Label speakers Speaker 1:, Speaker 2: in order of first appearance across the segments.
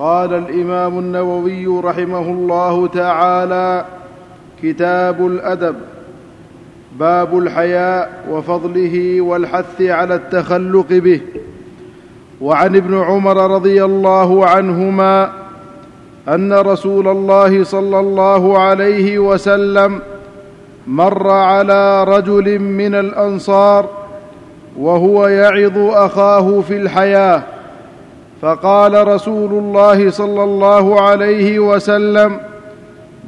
Speaker 1: قال الإمام النووي رحمه الله تعالى كتاب الأدب باب الحياء وفضله والحث على التخلق به. وعن ابن عمر رضي الله عنهما أن رسول الله صلى الله عليه وسلم مر على رجل من الأنصار وهو يعظ أخاه في الحياة. فقال رسول الله صلى الله عليه وسلم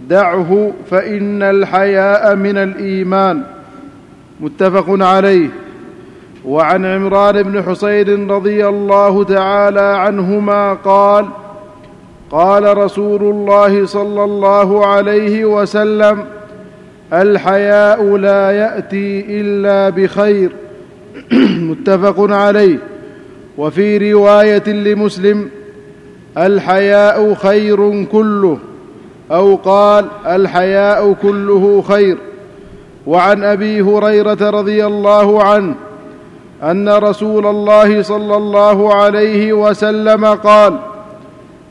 Speaker 1: دعه فإن الحياء من الإيمان. متفق عليه. وعن عمران بن حصين رضي الله تعالى عنهما قال قال رسول الله صلى الله عليه وسلم الحياء لا يأتي إلا بخير. متفق عليه. وفي رواية لمسلم الحياء خير كله أو قال الحياء كله خير. وعن أبي هريرة رضي الله عنه أن رسول الله صلى الله عليه وسلم قال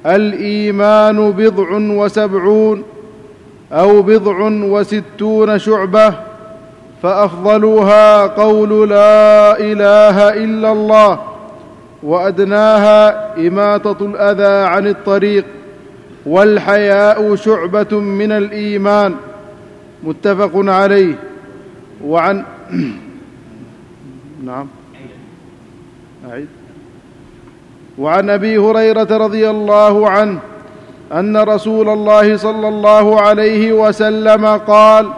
Speaker 1: الإيمان بضع وسبعون أو بضع وستون شعبة فأفضلها قول لا إله إلا الله. وأدناها اماطه الأذى عن الطريق والحياء شعبة من الإيمان. متفق عليه. وعن نعم. أعيد. وعن أبي هريرة رضي الله عنه أن رسول الله صلى الله عليه وسلم قال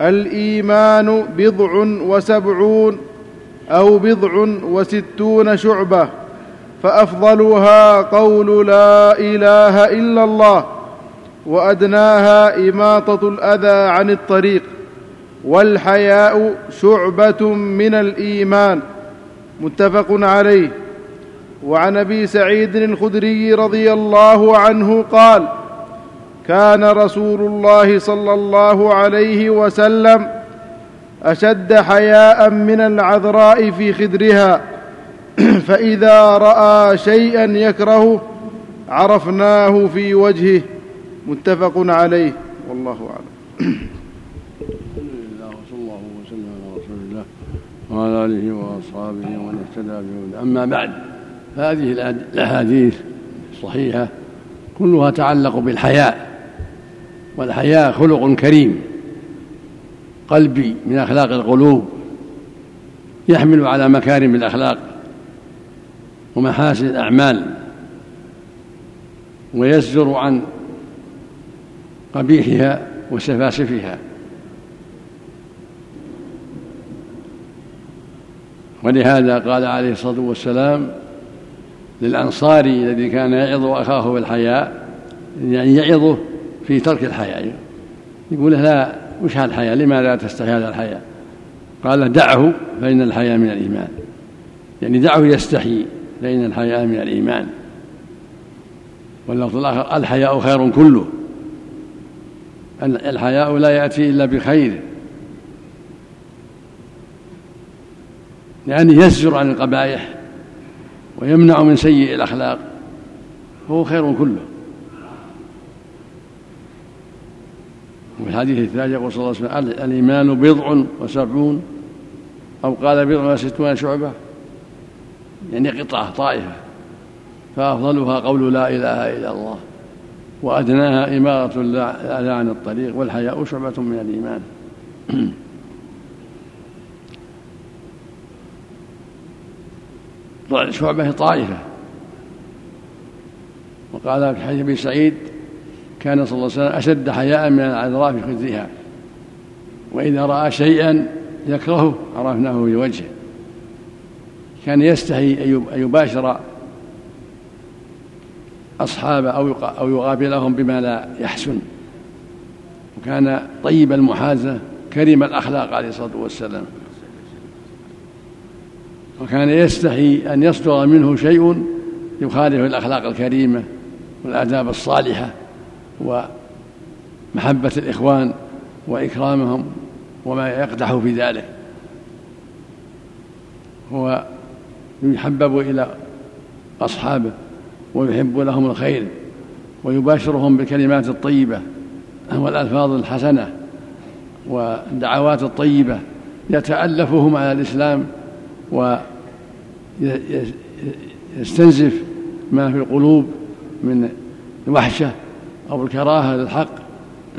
Speaker 1: الإيمان بضع وسبعون. أو بضع وستون شعبة فأفضلها قول لا إله إلا الله وأدناها إماطة الأذى عن الطريق والحياء شعبة من الإيمان متفق عليه. وعن أبي سعيد الخدري رضي الله عنه قال كان رسول الله صلى الله عليه وسلم أشد حياء من العذراء في خدرها. فإذا رأى شيئا يكرهه عرفناه في وجهه. متفق عليه. والله
Speaker 2: الله وعلى آله وأصحابه ومن اهتدى أما بعد فهذه الأحاديث الصحيحة كلها تعلق بالحياء. والحياء خلق كريم. قلبي من أخلاق القلوب يحمل على مكارم الأخلاق ومحاسن الأعمال ويزجر عن قبيحها وسفاسفها. ولهذا قال عليه الصلاة والسلام للانصاري الذي كان يعظ أخاه بالحياء يعني يعظه في ترك الحياء يقول لا وش هالحياء لماذا تستحي هذا الحياء قال دعه فإن الحياء من الإيمان. يعني دعه يستحي فإن الحياء من الإيمان. واللفظ الآخر الحياء خير كله. الحياء لا يأتي إلا بخير. لأنه يزجر عن القبائح ويمنع من سيء الأخلاق. فهو خير كله. وفي الحديث الثالث يقول صلى الله عليه وسلم الإيمان بضع وسبعون. أو قال بضع وستون شعبة؟ يعني قطعة طائفة. فأفضلها قول لا إله إلا الله. وأدناها إمارة الأذى عن الطريق والحياء شعبة من الإيمان. شعبة طائفة. وقال في حديث أبي سعيد كان صلى الله عليه وسلم أشد حياء من العذراء في خدرها وإذا رأى شيئا يكرهه عرفناه في وجهه كان يستحي أن يباشر أصحابه أو أو يقابلهم بما لا يحسن. وكان طيب المحازة كريم الأخلاق عليه الصلاة والسلام. وكان يستحي أن يصدر منه شيء يخالف الأخلاق الكريمة والآداب الصالحة. ومحبة الإخوان وإكرامهم وما يقدح في ذلك. هو يحبب إلى أصحابه ويحب لهم الخير ويباشرهم بالكلمات الطيبة والألفاظ الحسنة والدعوات الطيبة يتألفهم على الإسلام ويستنزف ما في القلوب من الوحشة أو الكراهة للحق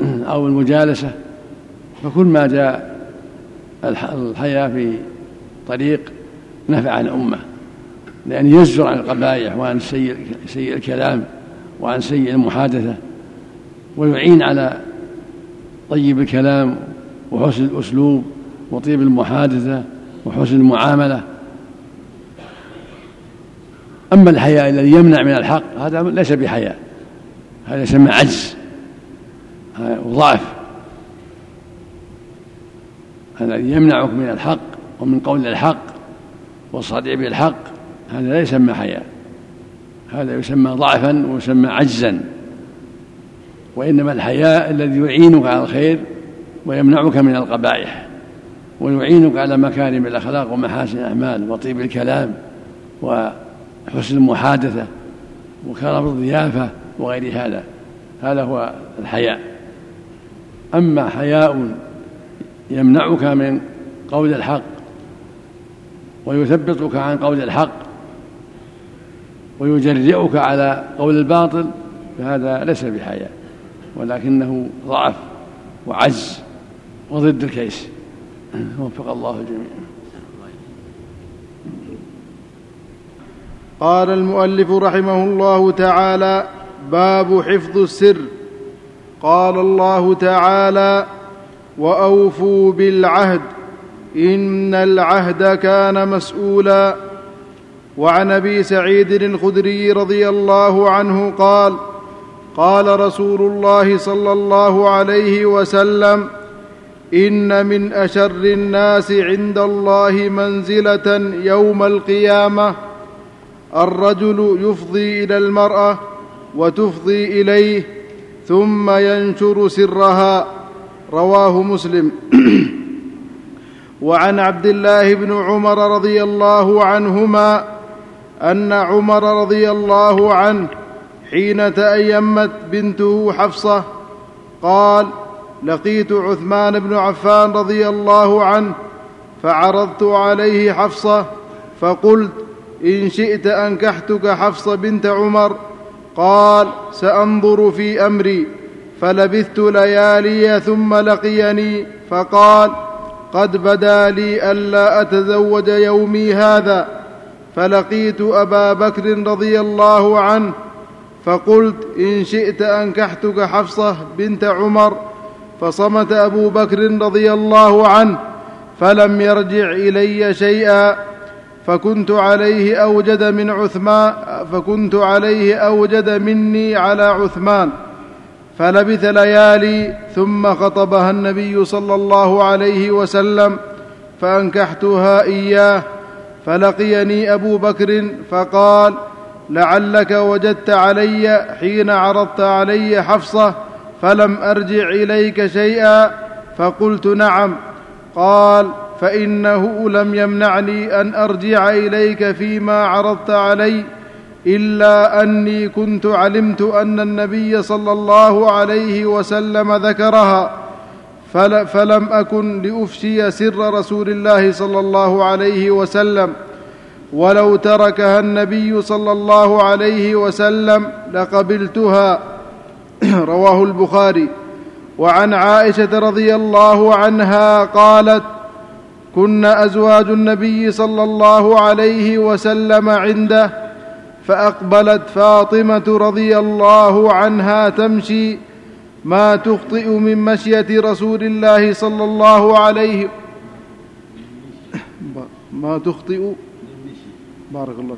Speaker 2: أو المجالسة فكل ما جاء الحياة في طريق نفع الأمة لأن يزجر عن القبائح وعن سيء الكلام وعن سيء المحادثة ويعين على طيب الكلام وحسن الأسلوب وطيب المحادثة وحسن المعاملة. أما الحياء الذي يمنع من الحق هذا ليس بحياء هذا يسمى عجز. وضعف. الذي يمنعك من الحق ومن قول الحق والصدع بالحق. هذا لا يسمى حياء. هذا يسمى ضعفا ويسمى عجزا. وإنما الحياء الذي يعينك على الخير ويمنعك من القبائح ويعينك على مكارم الأخلاق ومحاسن الأعمال وطيب الكلام وحسن المحادثة وكرم الضيافة وغير هذا. هذا هو الحياء. أما حياء يمنعك من قول الحق ويثبطك عن قول الحق ويجرئك على قول الباطل فهذا ليس بحياء ولكنه ضعف وعجز وضد الكيس. وفق الله الجميع.
Speaker 1: قال المؤلف رحمه الله تعالى باب حفظ السر. قال الله تعالى وأوفوا بالعهد إن العهد كان مسؤولا. وعن أبي سعيد الخدري رضي الله عنه قال قال رسول الله صلى الله عليه وسلم إن من أشر الناس عند الله منزلة يوم القيامة الرجل يفضي إلى المرأة وتفضي إليه ثم ينشر سرها. رواه مسلم. وعن عبد الله بن عمر رضي الله عنهما أن عمر رضي الله عنه حين تأيمت بنته حفصة قال لقيت عثمان بن عفان رضي الله عنه فعرضت عليه حفصة فقلت إن شئت أنكحتك حفصة بنت عمر قال سأنظر في أمري فلبثت ليالي ثم لقيني فقال قد بدا لي ألا أتزوج يومي هذا فلقيت أبا بكر رضي الله عنه فقلت إن شئت أنكحتك حفصة بنت عمر فصمت أبو بكر رضي الله عنه فلم يرجع إلي شيئا. فكنت عليه أوجد من عثمان فكنت عليه أوجد مني على عثمان. فلبث ليالي ثم خطبها النبي صلى الله عليه وسلم فأنكحتها إياه. فلقيني أبو بكر فقال لعلك وجدت علي حين عرضت علي حفصة فلم أرجع إليك شيئا؟ فقلت نعم. قال فإنه لم يمنعني أن أرجع إليك فيما عرضت علي إلا أني كنت علمت أن النبي صلى الله عليه وسلم ذكرها فلم أكن لأفشي سر رسول الله صلى الله عليه وسلم. ولو تركها النبي صلى الله عليه وسلم لقبلتها. رواه البخاري. وعن عائشة رضي الله عنها قالت كن ازواج النبي صلى الله عليه وسلم عنده فاقبلت فاطمه رضي الله عنها تمشي ما تخطئ من مشيه رسول الله صلى الله عليه ما تخطئ بارك الله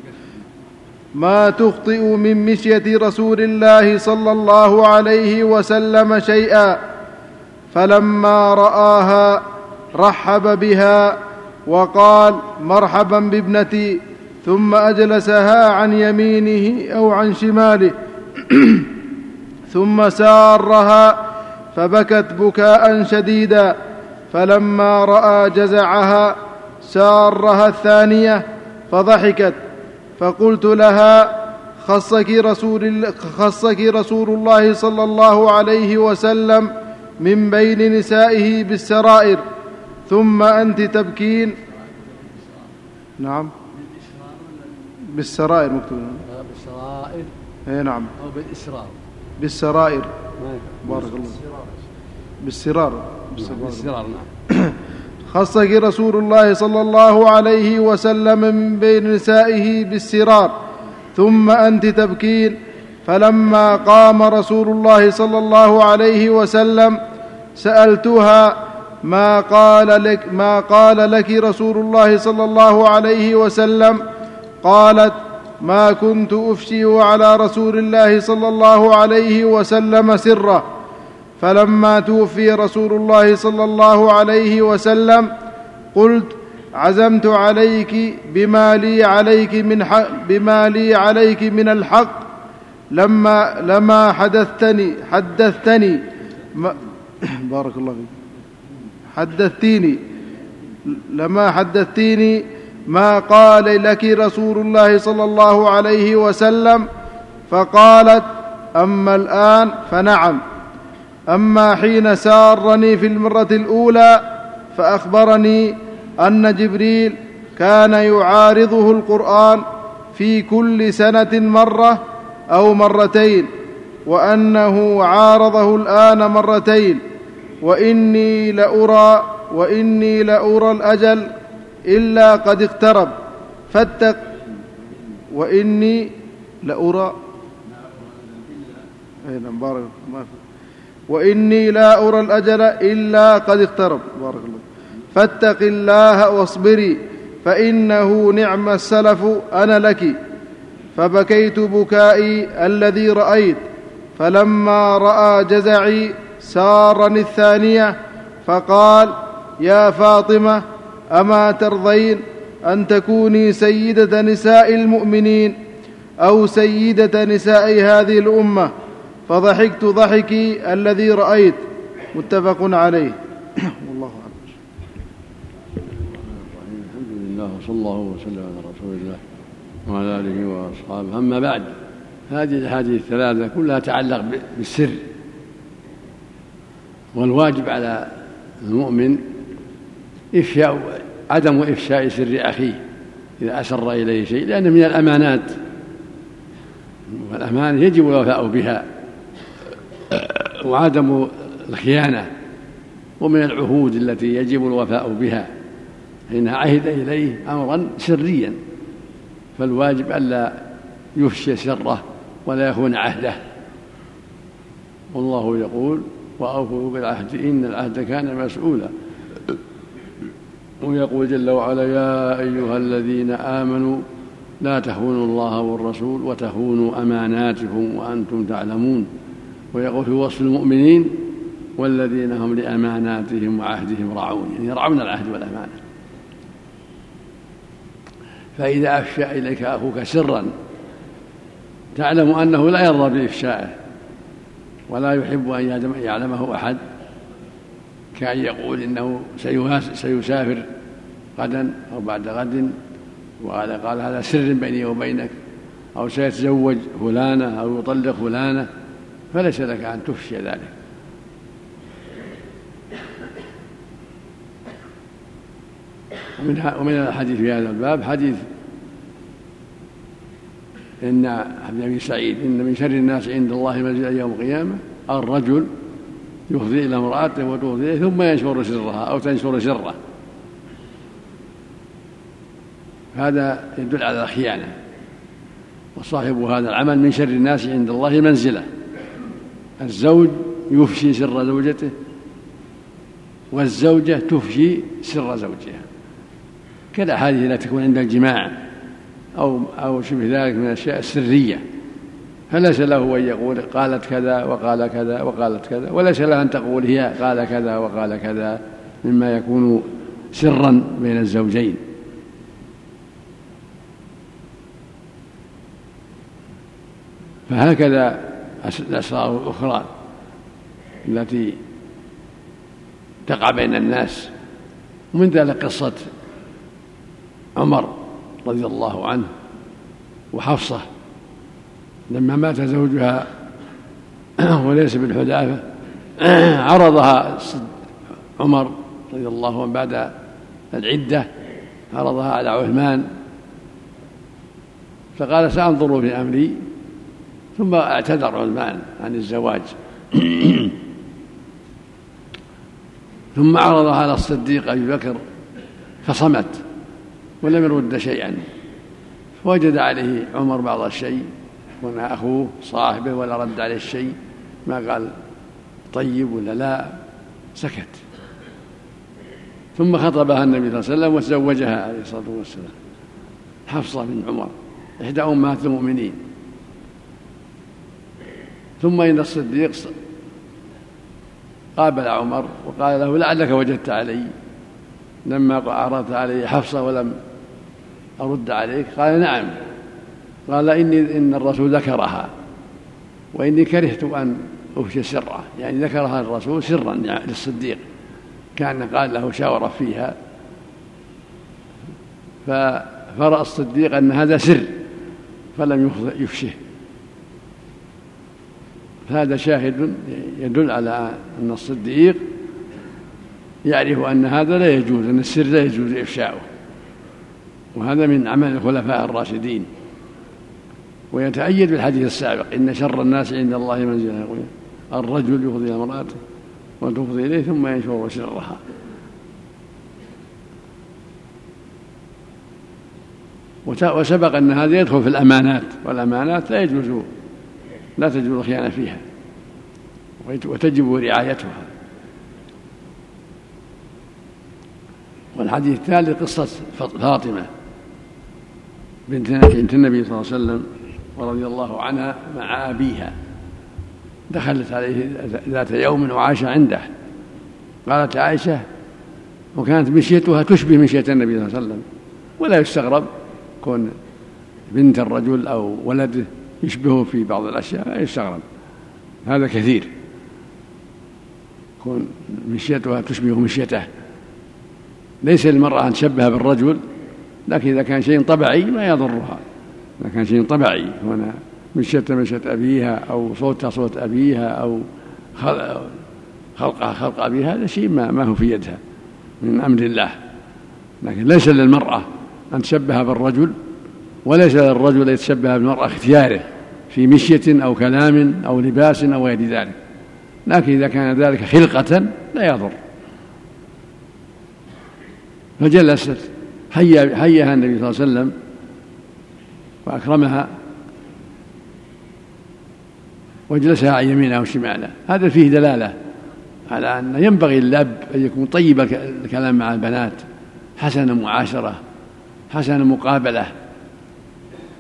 Speaker 1: ما تخطئ من مشيه رسول الله صلى الله عليه وسلم شيئا فلما راها رحب بها وقال مرحبا بابنتي ثم أجلسها عن يمينه أو عن شماله ثم سارها فبكت بكاء شديدا فلما رأى جزعها سارها الثانية فضحكت فقلت لها خصك رسول خصك رسول الله صلى الله عليه وسلم من بين نسائه بالسرائر. ثم أنت تبكين. نعم. بالسرائر مكتوب.
Speaker 2: بالسرائر.
Speaker 1: اي نعم.
Speaker 2: أو بالإسرار.
Speaker 1: بالسرائر. بارك الله بالسرار.
Speaker 2: بالسرار نعم.
Speaker 1: خصك رسول الله صلى الله عليه وسلم من بين نسائه بالسرار. ثم أنت تبكين. فلما قام رسول الله صلى الله عليه وسلم سألتها ما قال لك ما قال لك رسول الله صلى الله عليه وسلم؟ قالت ما كنت أفشي على رسول الله صلى الله عليه وسلم سره فلما توفي رسول الله صلى الله عليه وسلم قلت عزمت عليك بما لي عليك من حق بما لي عليك من الحق. لما لما حدثتني حدثتني بارك الله فيك. حدثتيني. لما حدثتيني ما قال لك رسول الله صلى الله عليه وسلم؟ فقالت أما الآن فنعم. أما حين سارني في المرة الأولى فأخبرني أن جبريل كان يعارضه القرآن في كل سنة مرة أو مرتين وأنه عارضه الآن مرتين. وإني لأرى وإني لأرى الأجل إلا قد اقترب. فاتق. وإني لأرى. أين نعم، وإني لا أرى الأجل إلا قد اقترب. بارك الله فاتق الله واصبري فإنه نعم السلف أنا لك. فبكيت بكائي الذي رأيت فلما رأى جزعي سارني الثانية فقال يا فاطمة أما ترضين أن تكوني سيدة نساء المؤمنين أو سيدة نساء هذه الأمة؟ فضحكت ضحكي الذي رأيت. متفق عليه. والله
Speaker 2: الحمد لله وصلى الله وسلم على رسول الله وعلى آله وأصحابه. أما بعد هذه الأحاديث الثلاثة كلها تتعلق بالسر. والواجب على المؤمن إفشاء عدم إفشاء سر أخيه إذا أسر إليه شيء لأنه من الأمانات. والأمانة يجب الوفاء بها. وعدم الخيانة ومن العهود التي يجب الوفاء بها. حين عهد إليه أمرا سريا. فالواجب ألا يفشي سره ولا يخون عهده. والله يقول وأوفوا بالعهد إن العهد كان مسؤولا. ويقول جل وعلا يا أيها الذين آمنوا لا تخونوا الله والرسول وتخونوا أماناتكم وأنتم تعلمون. ويقول في وصف المؤمنين والذين هم لأماناتهم وعهدهم راعون. يعني يرعون العهد والأمانة. فإذا أفشى إليك أخوك سرا تعلم أنه لا يرضى بإفشائه. ولا يحب أن يعلمه أحد كأن يقول إنه سيسافر غدا أو بعد غد وقال قال هذا سر بيني وبينك أو سيتزوج فلانة أو يطلق فلانة فليس لك أن تفشي ذلك. ومن الحديث في هذا الباب حديث إن عبد أبي سعيد إن من شر الناس عند الله منزلا يوم القيامة الرجل يفضي إلى امرأته وتفضي ثم ينشر سرها أو تنشر سره. هذا يدل على الخيانة وصاحب هذا العمل من شر الناس عند الله منزلة. الزوج يفشي سر زوجته والزوجة تفشي سر زوجها. كالأحاديث التي تكون عند الجماع. أو أو شبه ذلك من الأشياء السرية. فليس له أن يقول قالت كذا وقال كذا وقالت كذا وليس له أن تقول هي قال كذا وقال كذا مما يكون سرا بين الزوجين. فهكذا الأسرار الأخرى التي تقع بين الناس. ومن ذلك قصة عمر. رضي الله عنه وحفصة لما مات زوجها وليس بالحداثة عرضها عمر رضي الله عنه بعد العدة عرضها على عثمان. فقال سأنظر في أمري. ثم اعتذر عثمان عن الزواج. ثم عرضها على الصديق أبي بكر فصمت. ولم يرد شيئا. فوجد عليه عمر بعض الشيء هنا أخوه صاحبه ولا رد عليه الشيء. ما قال طيب ولا لا سكت. ثم خطبها النبي صلى الله عليه وسلم وتزوجها عليه الصلاة والسلام. حفصة بن عمر إحدى أمهات المؤمنين. ثم إن الصديق قابل عمر وقال له لعلك وجدت علي. لما عرضت علي حفصة ولم أرد عليك؟ قال نعم. قال إني إن الرسول ذكرها وإني كرهت أن أفشي سره. يعني ذكرها الرسول سرا يعني للصديق. كان قال له شاور فيها. فرأى الصديق أن هذا سر فلم يفشه هذا شاهد يدل على أن الصديق يعرف أن هذا لا يجوز أن السر لا يجوز إفشاؤه. وهذا من عمل الخلفاء الراشدين. ويتأيد بالحديث السابق إن شر الناس عند الله يقول الرجل يفضي امرأته وتفضي إليه ثم ينشر سرها وسبق أن هذا يدخل في الأمانات والأمانات لا يجوز لا تجوز الخيانة فيها وتجب رعايتها. والحديث الثالث قصة فاطمة. بنت بنت النبي صلى الله عليه وسلم ورضي الله عنها مع أبيها. دخلت عليه ذات يوم وعاش عنده. قالت عائشة وكانت مشيتها تشبه مشية النبي صلى الله عليه وسلم. ولا يستغرب كون بنت الرجل أو ولده يشبهه في بعض الأشياء لا يستغرب. هذا كثير. كون مشيتها تشبه مشيته. ليس للمرأة أن تشبه بالرجل لكن إذا كان شيء طبعي ما يضرها. إذا كان شيء طبعي هنا مشيت مشيت أبيها أو صوتها صوت أبيها أو خلقها خلق أبيها هذا شيء ما, ما هو في يدها من أمر الله. لكن ليس للمرأة أن تشبه بالرجل وليس للرجل أن يتشبه بالمرأة اختياره في مشية أو كلام أو لباس أو غير ذلك. لكن إذا كان ذلك خلقة لا يضر. فجلست حيا حياها النبي صلى الله عليه وسلم وأكرمها وجلسها عن يمينها وشمالها. هذا فيه دلالة على أن ينبغي للأب أن يكون طيب الكلام مع البنات. حسن المعاشرة حسن المقابلة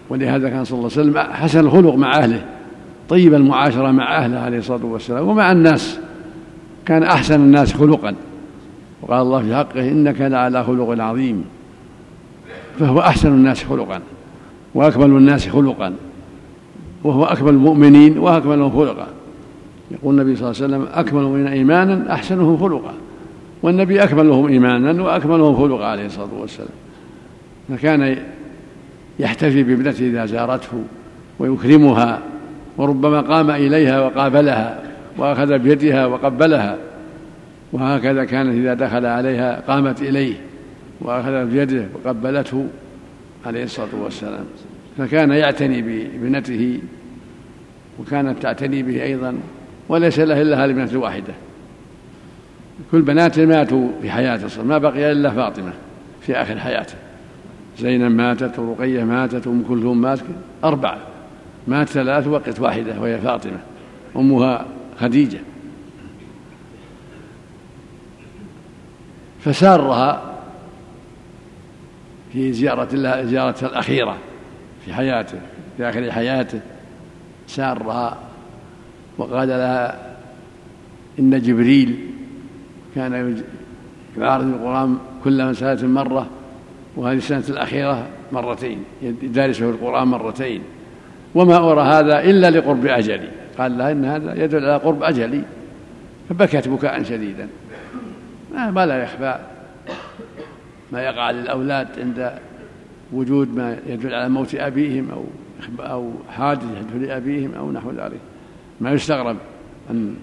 Speaker 2: ولهذا كان صلى الله عليه وسلم حسن الخلق مع أهله طيب المعاشرة مع أهله عليه الصلاة والسلام ومع الناس. كان أحسن الناس خلقا. وقال الله في حقه إنك لعلى خلق عظيم. فهو أحسن الناس خلقا وأكمل الناس خلقا وهو أكمل المؤمنين وأكملهم خلقا. يقول النبي صلى الله عليه وسلم أكمل من إيمانا أحسنهم خلقا. والنبي أكملهم إيمانا وأكملهم خلقا عليه الصلاة والسلام. فكان يحتفي بابنته إذا زارته ويكرمها وربما قام إليها وقابلها وأخذ بيدها وقبلها وهكذا كانت إذا دخل عليها قامت إليه. وأخذ بيده وقبلته عليه الصلاة والسلام. فكان يعتني بابنته وكانت تعتني به أيضا وليس له إلا هذه البنت الواحدة. كل بناته ماتوا في حياته ما بقي إلا فاطمة في آخر حياته. زينب ماتت ورقية ماتت وأم كلثوم ماتت أربعة. مات ثلاث وقت واحدة وهي فاطمة. أمها خديجة. فسارها في زيارة الله زيارته الأخيرة في حياته في آخر حياته. سارها وقال لها إن جبريل كان يعارض القرآن كل مسألة مرة وهذه السنة الأخيرة مرتين يدارسه القرآن مرتين. وما أرى هذا إلا لقرب أجلي. قال لها إن هذا يدل على قرب أجلي فبكت بكاء شديدا. ما لا يخفى. ما يقع للأولاد عند وجود ما يدل على موت أبيهم أو أو حادثة لأبيهم أو نحو ذلك. ما يستغرب أن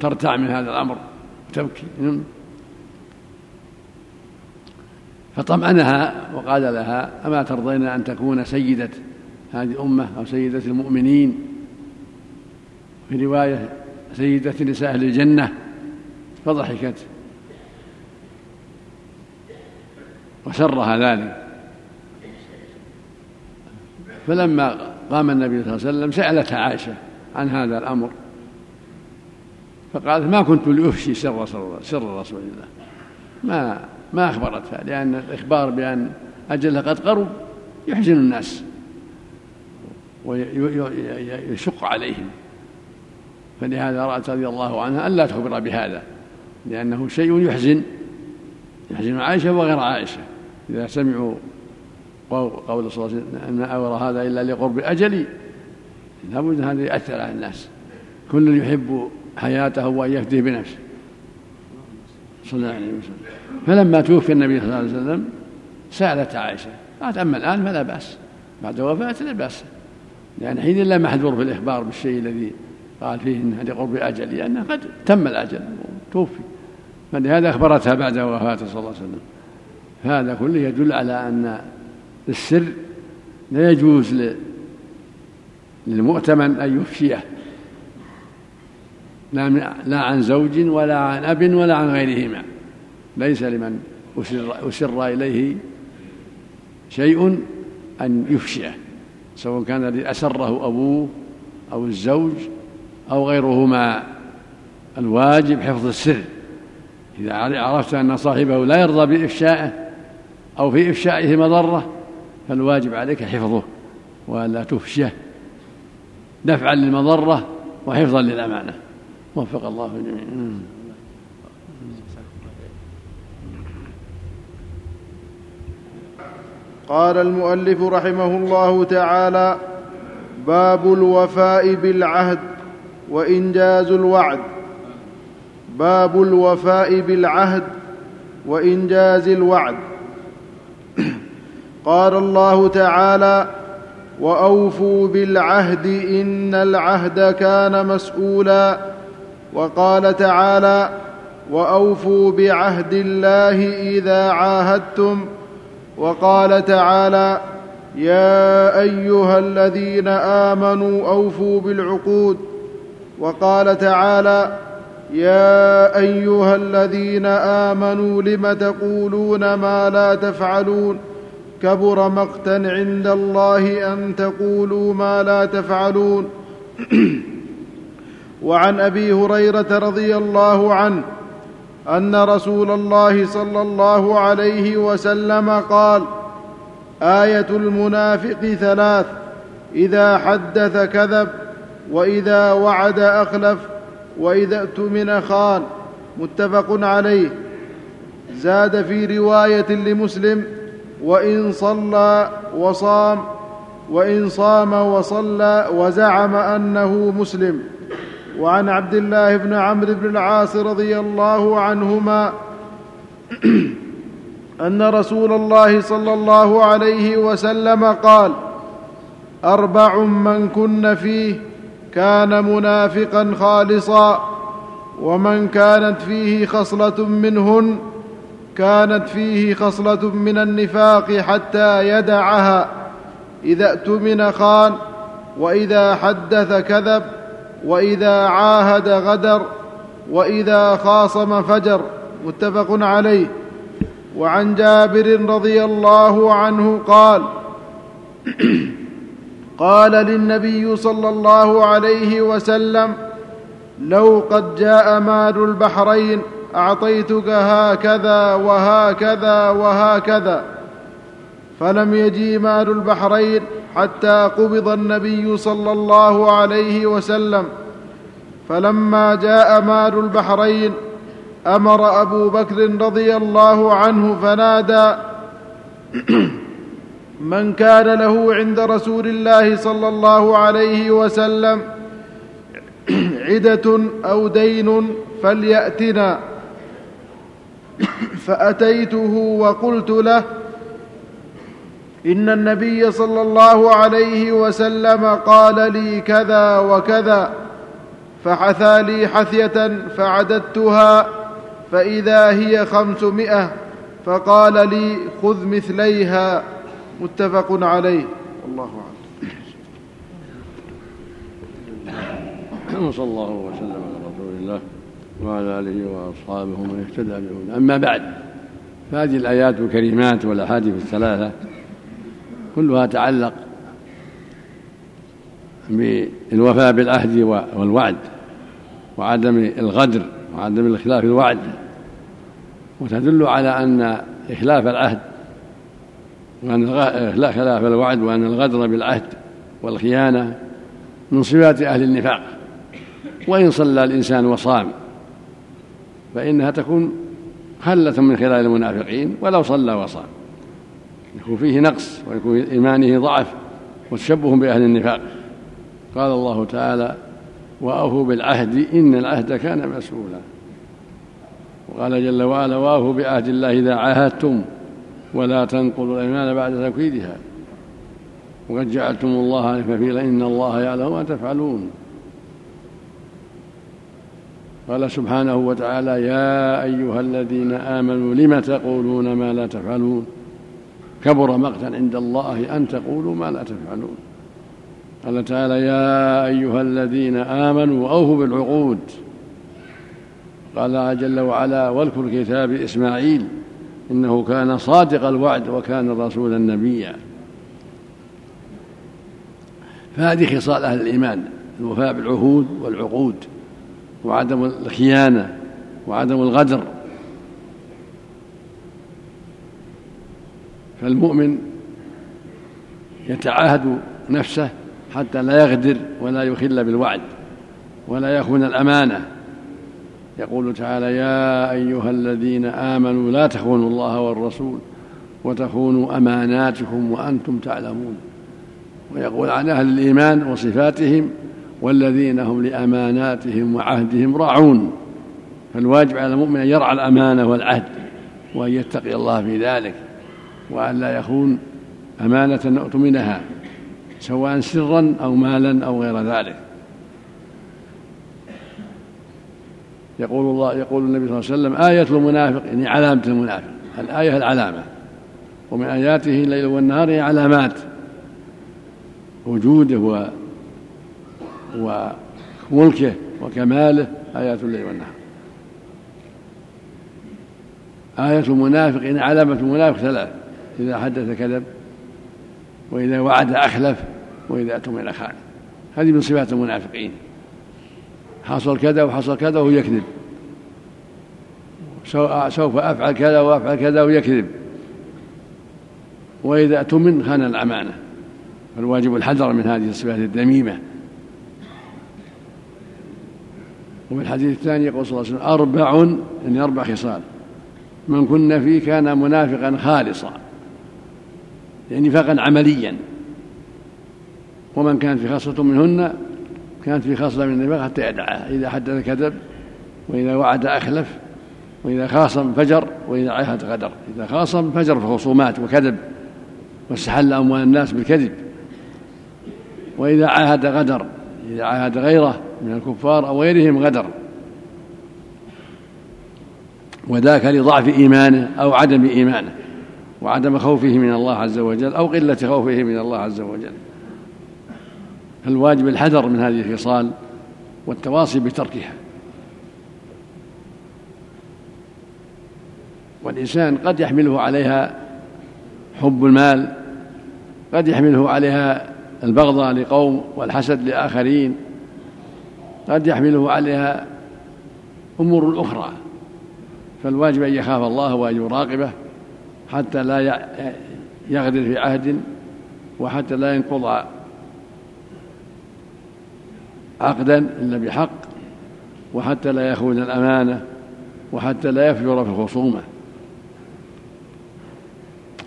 Speaker 2: ترتع من هذا الأمر وتبكي. نعم. فطمأنها وقال لها أما ترضين أن تكون سيدة هذه الأمة أو سيدة المؤمنين؟ في رواية سيدة نساء أهل الجنة. فضحكت. وسرها ذلك. فلما قام النبي صلى الله عليه وسلم سألت عائشة عن هذا الأمر. فقالت ما كنت لأفشي سر سر رسول الله. ما ما أخبرتها لأن الإخبار بأن أجلها قد قرب يحزن الناس ويشق عليهم. فلهذا رأت رضي الله عنها ألا تخبر بهذا لأنه شيء يحزن يحزن عائشة وغير عائشة. إذا سمعوا قول صلى الله عليه وسلم ما أورى هذا إلا لقرب أجلي لابد هذا يأثر على الناس. كل يحب حياته وأن يفدي بنفسه. صلى الله عليه وسلم. فلما توفي النبي صلى الله عليه وسلم سألت عائشة قالت أما الآن فلا بأس بعد وفاته لا بأس. لأن حين لا محذور في الإخبار بالشيء الذي قال فيه انه لقرب أجل لأنه قد تم الأجل وتوفي فلهذا أخبرتها بعد وفاته صلى الله عليه وسلم. هذا كله يدل على أن السر لا يجوز للمؤتمن أن يفشيه. لا عن زوج ولا عن أب ولا عن غيرهما. ليس لمن أسر, أسر إليه شيء أن يفشيه سواء كان الذي أسره أبوه أو الزوج أو غيرهما. الواجب حفظ السر. إذا عرفت أن صاحبه لا يرضى بإفشائه أو في إفشائه مضرة فالواجب عليك حفظه وألا تفشه دفعا للمضرة وحفظا للأمانة. وفق الله الجميع
Speaker 1: قال المؤلف رحمه الله تعالى باب الوفاء بالعهد وإنجاز الوعد. باب الوفاء بالعهد وإنجاز الوعد. قال الله تعالى وأوفوا بالعهد إن العهد كان مسؤولا. وقال تعالى وأوفوا بعهد الله إذا عاهدتم. وقال تعالى يا أيها الذين آمنوا أوفوا بالعقود. وقال تعالى يا أيها الذين آمنوا لم تقولون ما لا تفعلون؟ كبر مقتا عند الله أن تقولوا ما لا تفعلون. وعن أبي هريرة رضي الله عنه أن رسول الله صلى الله عليه وسلم قال آية المنافق ثلاث إذا حدث كذب وإذا وعد أخلف وإذا اؤتمن خان. متفق عليه. زاد في رواية لمسلم وإن صلى وصام وإن صام وصلى وزعم أنه مسلم. وعن عبد الله بن عمرو بن العاص رضي الله عنهما أن رسول الله صلى الله عليه وسلم قال أربع من كن فيه كان منافقا خالصا ومن كانت فيه خصلة منهن كانت فيه خصلة من النفاق حتى يدعها. إذا اؤتمن خان وإذا حدث كذب وإذا عاهد غدر وإذا خاصم فجر. متفق عليه. وعن جابر رضي الله عنه قال قال للنبي صلى الله عليه وسلم لو قد جاء مال البحرين أعطيتك هكذا وهكذا وهكذا. فلم يجي مال البحرين حتى قبض النبي صلى الله عليه وسلم. فلما جاء مال البحرين أمر أبو بكر رضي الله عنه فنادى من كان له عند رسول الله صلى الله عليه وسلم عدة أو دين فليأتنا. فأتيته وقلت له إن النبي صلى الله عليه وسلم قال لي كذا وكذا فحثى لي حثية فعددتها فإذا هي خمسمائة فقال لي خذ مثليها متفق عليه. والله
Speaker 2: أعلم. وصلى الله وسلم. الله وعلى آله وأصحابه ومن اهتدى بهداه. أما بعد فهذه الآيات الكريمات والأحاديث الثلاثة كلها تعلق بالوفاء بالعهد والوعد وعدم الغدر وعدم الخلاف الوعد. وتدل على أن إخلاف العهد وأن خلاف الوعد وأن الغدر بالعهد والخيانة من صفات أهل النفاق. وإن صلى الإنسان وصام فإنها تكون خلة من خلال المنافقين ولو صلى وصام. يكون فيه نقص ويكون إيمانه ضعف وتشبه بأهل النفاق. قال الله تعالى وأوفوا بالعهد إن العهد كان مسؤولا. وقال جل وعلا وأوفوا بعهد الله إذا عاهدتم ولا تنقضوا الأيمان بعد تكويدها وقد جعلتم الله كفيلا إن الله يعلم ما تفعلون. قال سبحانه وتعالى يا أيها الذين آمنوا لم تقولون ما لا تفعلون كبر مقتا عند الله أن تقولوا ما لا تفعلون قال تعالى يا أيها الذين آمنوا أوفوا بالعقود قال جل وعلا واذكر كتاب إسماعيل إنه كان صادق الوعد وكان رسولا نبيا فهذه خصال أهل الإيمان الوفاء بالعهود والعقود وعدم الخيانة وعدم الغدر. فالمؤمن يتعاهد نفسه حتى لا يغدر ولا يخل بالوعد ولا يخون الأمانة. يقول تعالى يا أيها الذين آمنوا لا تخونوا الله والرسول وتخونوا أماناتكم وأنتم تعلمون. ويقول عن أهل الإيمان وصفاتهم والذين هم لأماناتهم وعهدهم راعون. فالواجب على المؤمن أن يرعى الأمانة والعهد وأن يتقي الله في ذلك وأن لا يخون أمانة اؤتمنها سواء سرا أو مالا أو غير ذلك. يقول الله يقول النبي صلى الله عليه وسلم آية المنافق يعني علامة المنافق. الآية العلامة. ومن آياته الليل والنهار علامات وجوده وملكه وكماله آيات الليل والنهار. آية المنافق يعني علامة المنافق ثلاث إذا حدث كذب وإذا وعد أخلف وإذا أتمن خان. هذه من صفات المنافقين. حصل كذا وحصل كذا وهو يكذب. سوف أفعل كذا وأفعل كذا ويكذب وإذا اؤتمن خان الأمانة. فالواجب الحذر من هذه الصفات الذميمة وفي الحديث الثاني يقول صلى الله عليه وسلم أربع يعني أربع خصال. من كن فيه كان منافقا خالصا يعني نفاقا عمليا. ومن كانت في خاصة منهن كانت في خاصة من النفاق حتى يدعها إذا حدث كذب وإذا وعد أخلف وإذا خاصم فجر وإذا عاهد غدر. إذا خاصم فجر في خصومات وكذب واستحل أموال الناس بالكذب. وإذا عاهد غدر إذا عاهد غيره من الكفار أو غيرهم غدر. وذاك لضعف إيمانه أو عدم إيمانه وعدم خوفه من الله عز وجل أو قلة خوفه من الله عز وجل. فالواجب الحذر من هذه الخصال والتواصي بتركها. والإنسان قد يحمله عليها حب المال قد يحمله عليها البغضاء لقوم والحسد لآخرين قد يحمله عليها أمور أخرى فالواجب أن يخاف الله وأن يراقبه حتى لا يغدر في عهد وحتى لا ينقض عقدا إلا بحق وحتى لا يخون الأمانة وحتى لا يفجر في الخصومة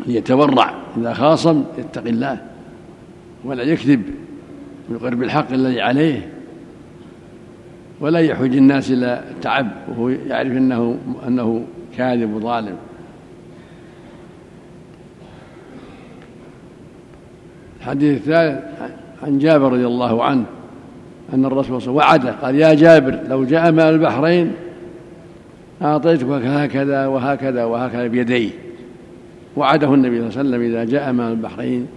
Speaker 2: ليتورع إذا خاصم يتقي الله ولا يكذب ويقر بالحق الذي عليه ولا يحوج الناس إلى التعب وهو يعرف أنه أنه كاذب وظالم. الحديث الثالث عن جابر رضي الله عنه أن الرسول صلى الله عليه وسلم وعده قال يا جابر لو جاء ماء البحرين أعطيتك هكذا وهكذا وهكذا بيديه. وعده النبي صلى الله عليه وسلم إذا جاء ماء البحرين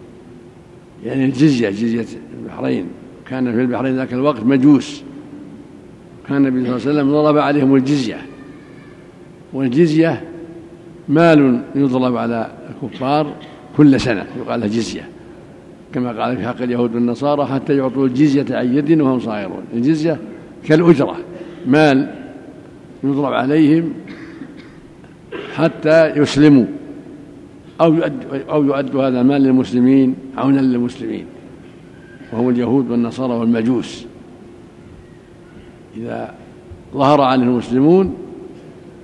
Speaker 2: يعني الجزية جزية البحرين. كان في البحرين ذاك الوقت مجوس. كان النبي صلى الله عليه وسلم ضرب عليهم الجزية. والجزية مال يضرب على الكفار كل سنة يقال له جزية. كما قال في حق اليهود والنصارى حتى يعطوا الجزية عن يد وهم صاغرون. الجزية كالأجرة مال يضرب عليهم حتى يسلموا. أو يؤد أو يؤد هذا المال للمسلمين عونا للمسلمين. وهم اليهود والنصارى والمجوس. إذا ظهر عليهم المسلمون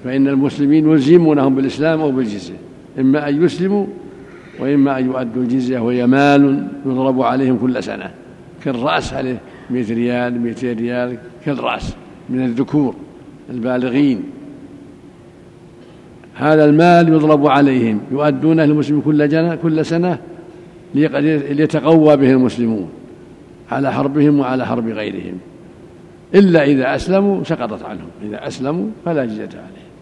Speaker 2: فإن المسلمين يلزمونهم بالإسلام أو بالجزية. إما أن يسلموا وإما أن يؤدوا الجزية وهي مال يضرب عليهم كل سنة. كالرأس عليه مئة ريال مئتين ريال كالرأس من الذكور البالغين. هذا المال يضرب عليهم. يؤدونه للمسلمين كل جنة كل سنة ليتقوى به المسلمون على حربهم وعلى حرب غيرهم. إلا إذا أسلموا سقطت عنهم إذا أسلموا فلا جزية عليهم.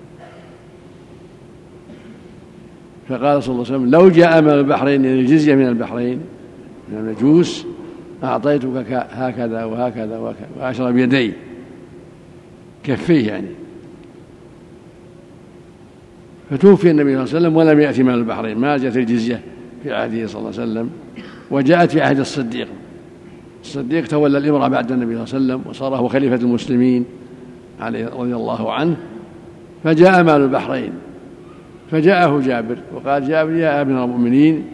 Speaker 2: فقال صلى الله عليه وسلم لو جاء من البحرين يعني الجزية من البحرين من المجوس أعطيتك هكذا وهكذا وهكذا وأشرب يديه كفيه يعني. فتوفي النبي صلى الله عليه وسلم ولم يأتي من البحرين ما جاءت الجزية في عهده صلى الله عليه وسلم وجاءت في عهد الصديق. الصديق تولى الإمرة بعد النبي صلى الله عليه وسلم وصار هو خليفة المسلمين عليه رضي الله عنه فجاء مال البحرين فجاءه جابر وقال جابر يا ابن المؤمنين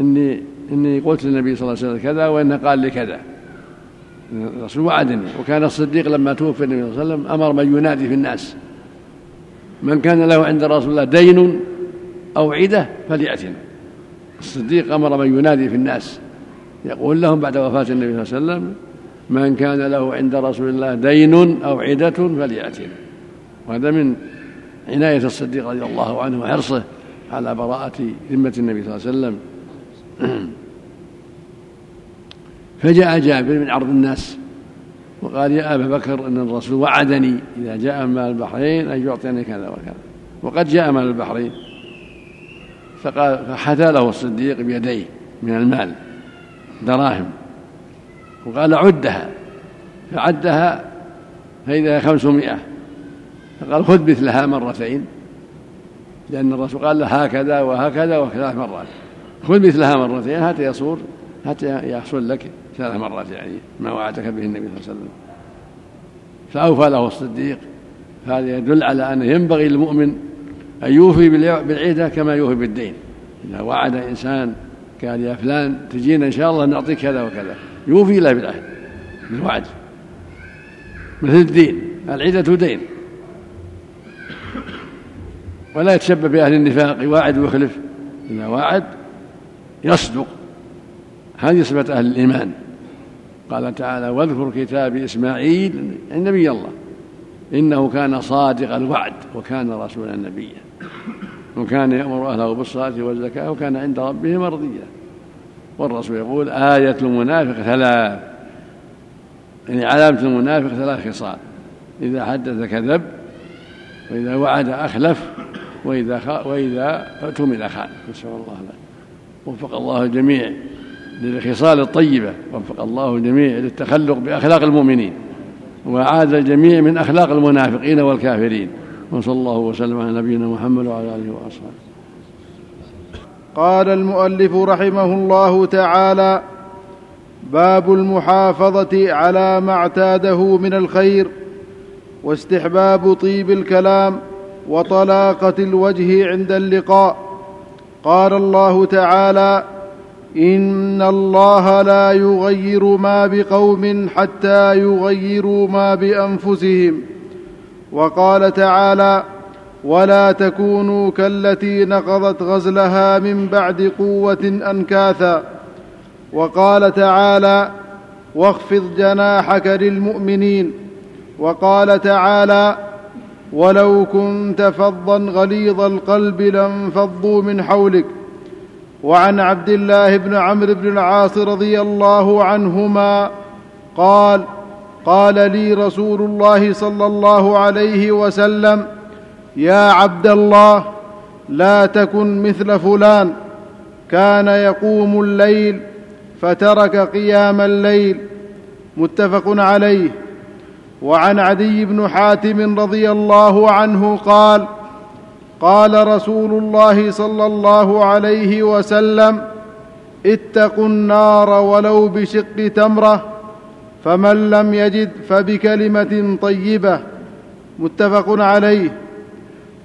Speaker 2: إني إني قلت للنبي صلى الله عليه وسلم كذا وإنه قال لي كذا. الرسول وعدني وكان الصديق لما توفي النبي صلى الله عليه وسلم أمر من ينادي في الناس. من كان له عند رسول الله دين أو عدة فليأتنا. الصديق أمر من ينادي في الناس. يقول لهم بعد وفاة النبي صلى الله عليه وسلم من كان له عند رسول الله دين أو عدة فليأتنا وهذا من عناية الصديق رضي الله عنه وحرصه على براءة ذمة النبي صلى الله عليه وسلم. فجاء جابر من عرض الناس وقال يا أبا بكر أن الرسول وعدني. إذا جاء مال البحرين أن يعطيني كذا وكذا. وقد جاء مال البحرين فقال فحثى له الصديق بيديه من المال. دراهم وقال عدها فعدها فإذا خمسمائة. فقال خذ مثلها مرتين لأن الرسول قال له هكذا وهكذا وثلاث مرات. خذ مثلها مرتين حتى يصور حتى يحصل لك ثلاث مرات يعني ما وعدك به النبي صلى الله عليه وسلم. فأوفى له الصديق. فهذا يدل على أنه ينبغي للمؤمن أن يوفي بالعيدة كما يوفي بالدين. إذا وعد إنسان قال يا فلان تجينا إن شاء الله نعطيك كذا وكذا. يوفي له بالعهد بالوعد مثل الدين. العيدة دين. ولا يتشبه بأهل النفاق. يواعد ويخلف. إذا واعد يصدق. هذه صفة أهل الإيمان. قال تعالى واذكر كتاب إسماعيل النبي الله. إنه كان صادق الوعد وكان رسولا نبيا. وكان يأمر أهله بالصلاة والزكاة وكان عند ربه مرضيا والرسول يقول آية المنافق ثلاث. يعني علامة المنافق ثلاث خصال. إذا حدث كذب وإذا وعد أخلف وإذا وإذا اؤتمن خان نسأل الله له. وفق الله الجميع للخصال الطيبة. وفق الله الجميع للتخلق بأخلاق المؤمنين. وأعاد الجميع من أخلاق المنافقين والكافرين. وصلى الله وسلم على نبينا محمد وعلى آله وأصحابه.
Speaker 1: قال المؤلف رحمه الله تعالى باب المحافظة على ما اعتاده من الخير واستحباب طيب الكلام وطلاقة الوجه عند اللقاء. قال الله تعالى إن الله لا يغير ما بقوم حتى يغيروا ما بأنفسهم. وقال تعالى ولا تكونوا كالتي نقضت غزلها من بعد قوه انكاثا. وقال تعالى واخفض جناحك للمؤمنين. وقال تعالى ولو كنت فظا غليظ القلب لانفضوا من حولك. وعن عبد الله بن عمرو بن العاص رضي الله عنهما قال قال لي رسول الله صلى الله عليه وسلم يا عبد الله لا تكن مثل فلان كان يقوم الليل فترك قيام الليل. متفق عليه. وعن عدي بن حاتم رضي الله عنه قال قال رسول الله صلى الله عليه وسلم اتقوا النار ولو بشق تمرة فمن لم يجد فبكلمة طيبة متفق عليه.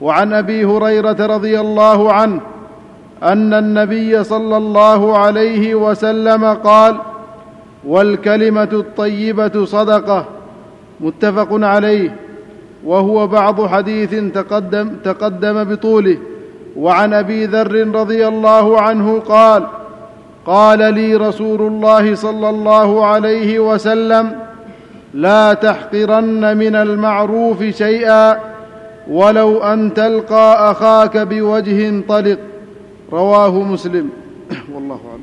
Speaker 1: وعن أبي هريرة رضي الله عنه أن النبي صلى الله عليه وسلم قال والكلمة الطيبة صدقة متفق عليه. وهو بعض حديث تقدم تقدم بطوله. وعن أبي ذر رضي الله عنه قال قال لي رسول الله صلى الله عليه وسلم لا تحقرن من المعروف شيئا ولو أن تلقى أخاك بوجه طلق. رواه مسلم. والله أعلم.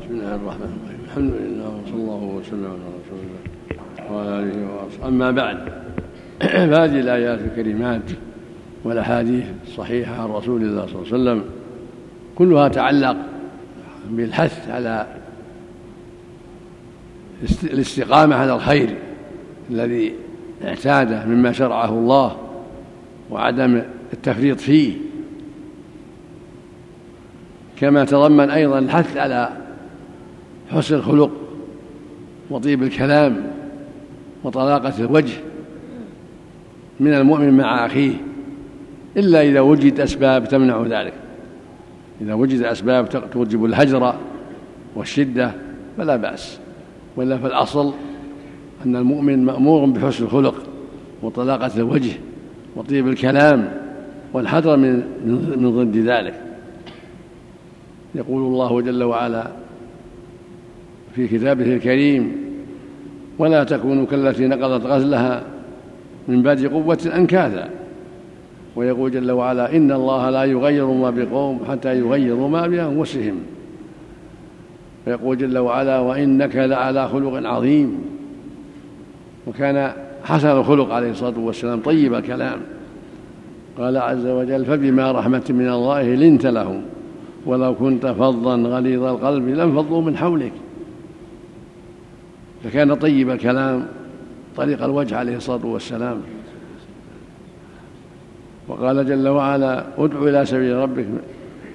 Speaker 2: بسم الله الرحمن الرحيم. الحمد لله وصلى الله وسلم على رسول الله وعلى آله وأصحابه. أما بعد فهذه الآيات الكريمات والأحاديث الصحيحة عن رسول الله صلى الله عليه وسلم كلها تعلق بالحث على الاستقامة على الخير الذي اعتاده مما شرعه الله وعدم التفريط فيه. كما تضمن أيضا الحث على حسن الخلق وطيب الكلام وطلاقة الوجه من المؤمن مع أخيه إلا إذا وجد أسباب تمنع ذلك. إذا وجد أسباب توجب الهجر والشدة فلا بأس. وإلا فالأصل أن المؤمن مأمور بحسن الخلق وطلاقة الوجه وطيب الكلام والحذر من من ضد ذلك. يقول الله جل وعلا في كتابه الكريم ولا تكونوا كالتي نقضت غزلها من بعد قوة أنكاثا ويقول جل وعلا إن الله لا يغير ما بقوم حتى يغيروا ما بأنفسهم. ويقول جل وعلا وإنك لعلى خلق عظيم. وكان حسن الخلق عليه الصلاة والسلام طيب الكلام. قال عز وجل فبما رحمة من الله لنت لهم ولو كنت فظا غليظ القلب لانفضوا من حولك. فكان طيب الكلام طريق الوجه عليه الصلاة والسلام. وقال جل وعلا ادع إلى سبيل ربك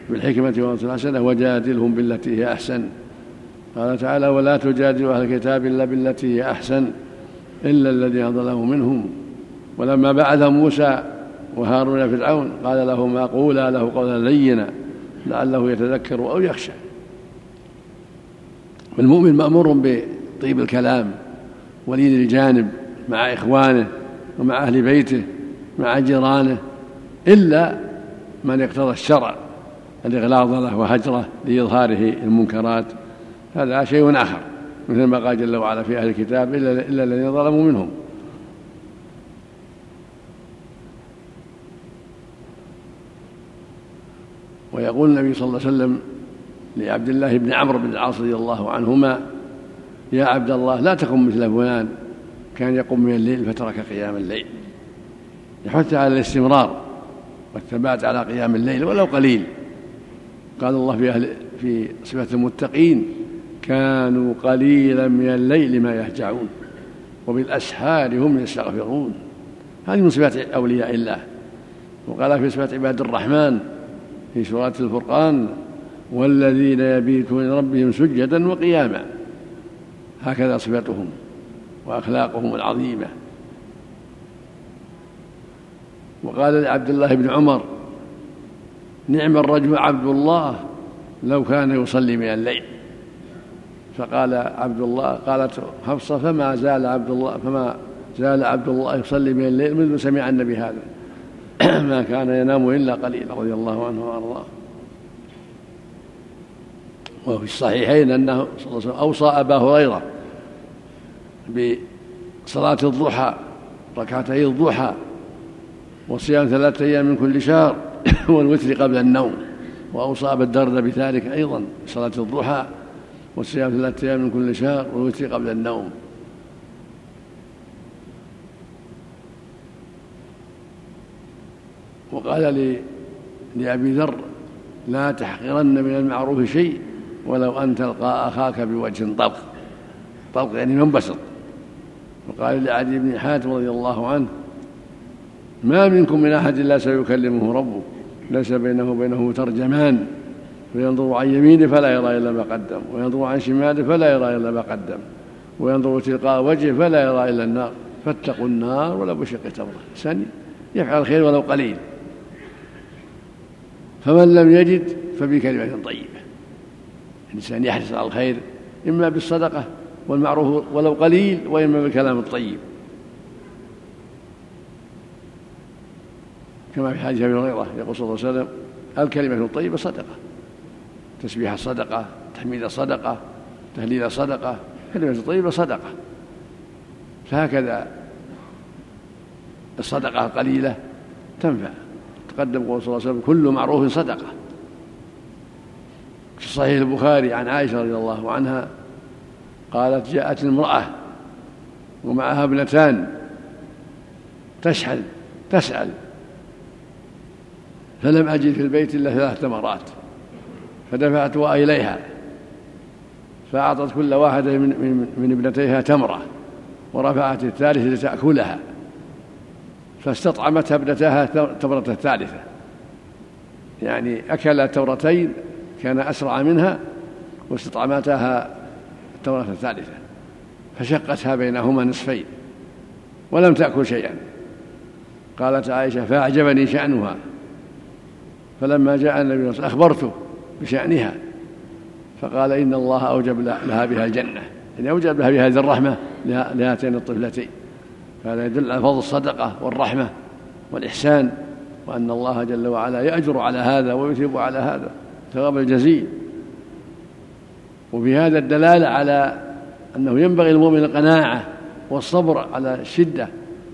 Speaker 2: بالحكمة والموعظة الحسنة وجادلهم بالتي هي أحسن. قال تعالى ولا تجادلوا أهل الكتاب إلا بالتي هي أحسن إلا الذين ظلموا منهم. ولما بعث موسى وهارون فرعون قال لهما قولا له قولا لينا لعله يتذكر أو يخشى. فالمؤمن مأمور بطيب الكلام ولين الجانب مع إخوانه ومع أهل بيته مع جيرانه إلا من اقتضى الشرع الإغلاظ له وهجره لإظهاره المنكرات هذا شيء آخر مثل ما قال جل وعلا في أهل الكتاب إلا الذين ظلموا منهم. ويقول النبي صلى الله عليه وسلم لعبد الله بن عمرو بن العاص رضي الله عنهما يا عبد الله لا تكن مثل فلان كان يقوم من الليل فترك قيام الليل. يحث على الاستمرار. والثبات على قيام الليل ولو قليل. قال الله في أهل في صفة المتقين كانوا قليلا من الليل ما يهجعون وبالأسحار هم يستغفرون. هذه من صفات أولياء الله. وقال في صفة عباد الرحمن في سورة الفرقان والذين يبيتون لربهم سجدا وقياما. هكذا صفتهم وأخلاقهم العظيمة. وقال لعبد الله بن عمر نعم الرجل عبد الله لو كان يصلي من الليل. فقال عبد الله قالت حفصة فما زال عبد الله فما زال عبد الله يصلي من الليل منذ سمع النبي هذا؟ ما كان ينام إلا قليلا رضي الله عنه وأرضاه. وفي الصحيحين أنه صلى الله عليه وسلم أوصى أبا هريرة بصلاة الضحى ركعتي الضحى وصيام ثلاثة أيام من كل شهر والوتر قبل النوم وأوصى بالدرد بذلك أيضا صلاة الضحى والصيام ثلاثة أيام من كل شهر والوتر قبل النوم. وقال لأبي ذر لا تحقرن من المعروف شيء ولو أن تلقى أخاك بوجه طلق. طلق يعني منبسط. وقال لعدي بن حاتم رضي الله عنه ما منكم من أحد إلا سيكلمه ربه. ليس بينه وبينه ترجمان. فينظر عن يمينه فلا يرى إلا ما قدم. وينظر عن شماله فلا يرى إلا ما قدم. وينظر تلقاء وجهه فلا يرى إلا النار. فاتقوا النار ولو بشق تمرة. إنسان يفعل الخير ولو قليل. فمن لم يجد فبكلمة طيبة. الإنسان يحرص على الخير إما بالصدقة والمعروف ولو قليل وإما بالكلام الطيب. كما في حديث أبي هريرة يقول صلى الله عليه وسلم الكلمة الطيبة صدقة تسبيح الصدقه تحميد الصدقه تهليل الصدقه كلمة الطيبة صدقة. فهكذا الصدقة القليلة تنفع. تقدم قول صلى الله عليه وسلم كل معروف صدقة. في صحيح البخاري عن عائشة رضي الله عنها قالت جاءت المراه ومعها ابنتان تشحذ تسأل فلم أجد في البيت إلا ثلاث تمرات فدفعتها إليها فأعطت كل واحدة من, من, من ابنتيها تمرة ورفعت الثالثة لتأكلها فاستطعمتها ابنتها التمرة الثالثة. يعني أكل تمرتين كان أسرع منها واستطعمتها التمرة الثالثة فشقتها بينهما نصفين ولم تأكل شيئا. قالت عائشة فأعجبني شأنها. فلما جاء النبي صلى الله عليه وسلم أخبرته بشأنها فقال إن الله أوجب لها بها الجنة. يعني أوجب لها بهذه الرحمة لهاتين الطفلتين. هذا يدل على فضل الصدقة والرحمة والإحسان وأن الله جل وعلا يأجر على هذا ويثيب على هذا ثواب الجزيل. وفي هذا الدلالة على أنه ينبغي المؤمن القناعة والصبر على الشدة.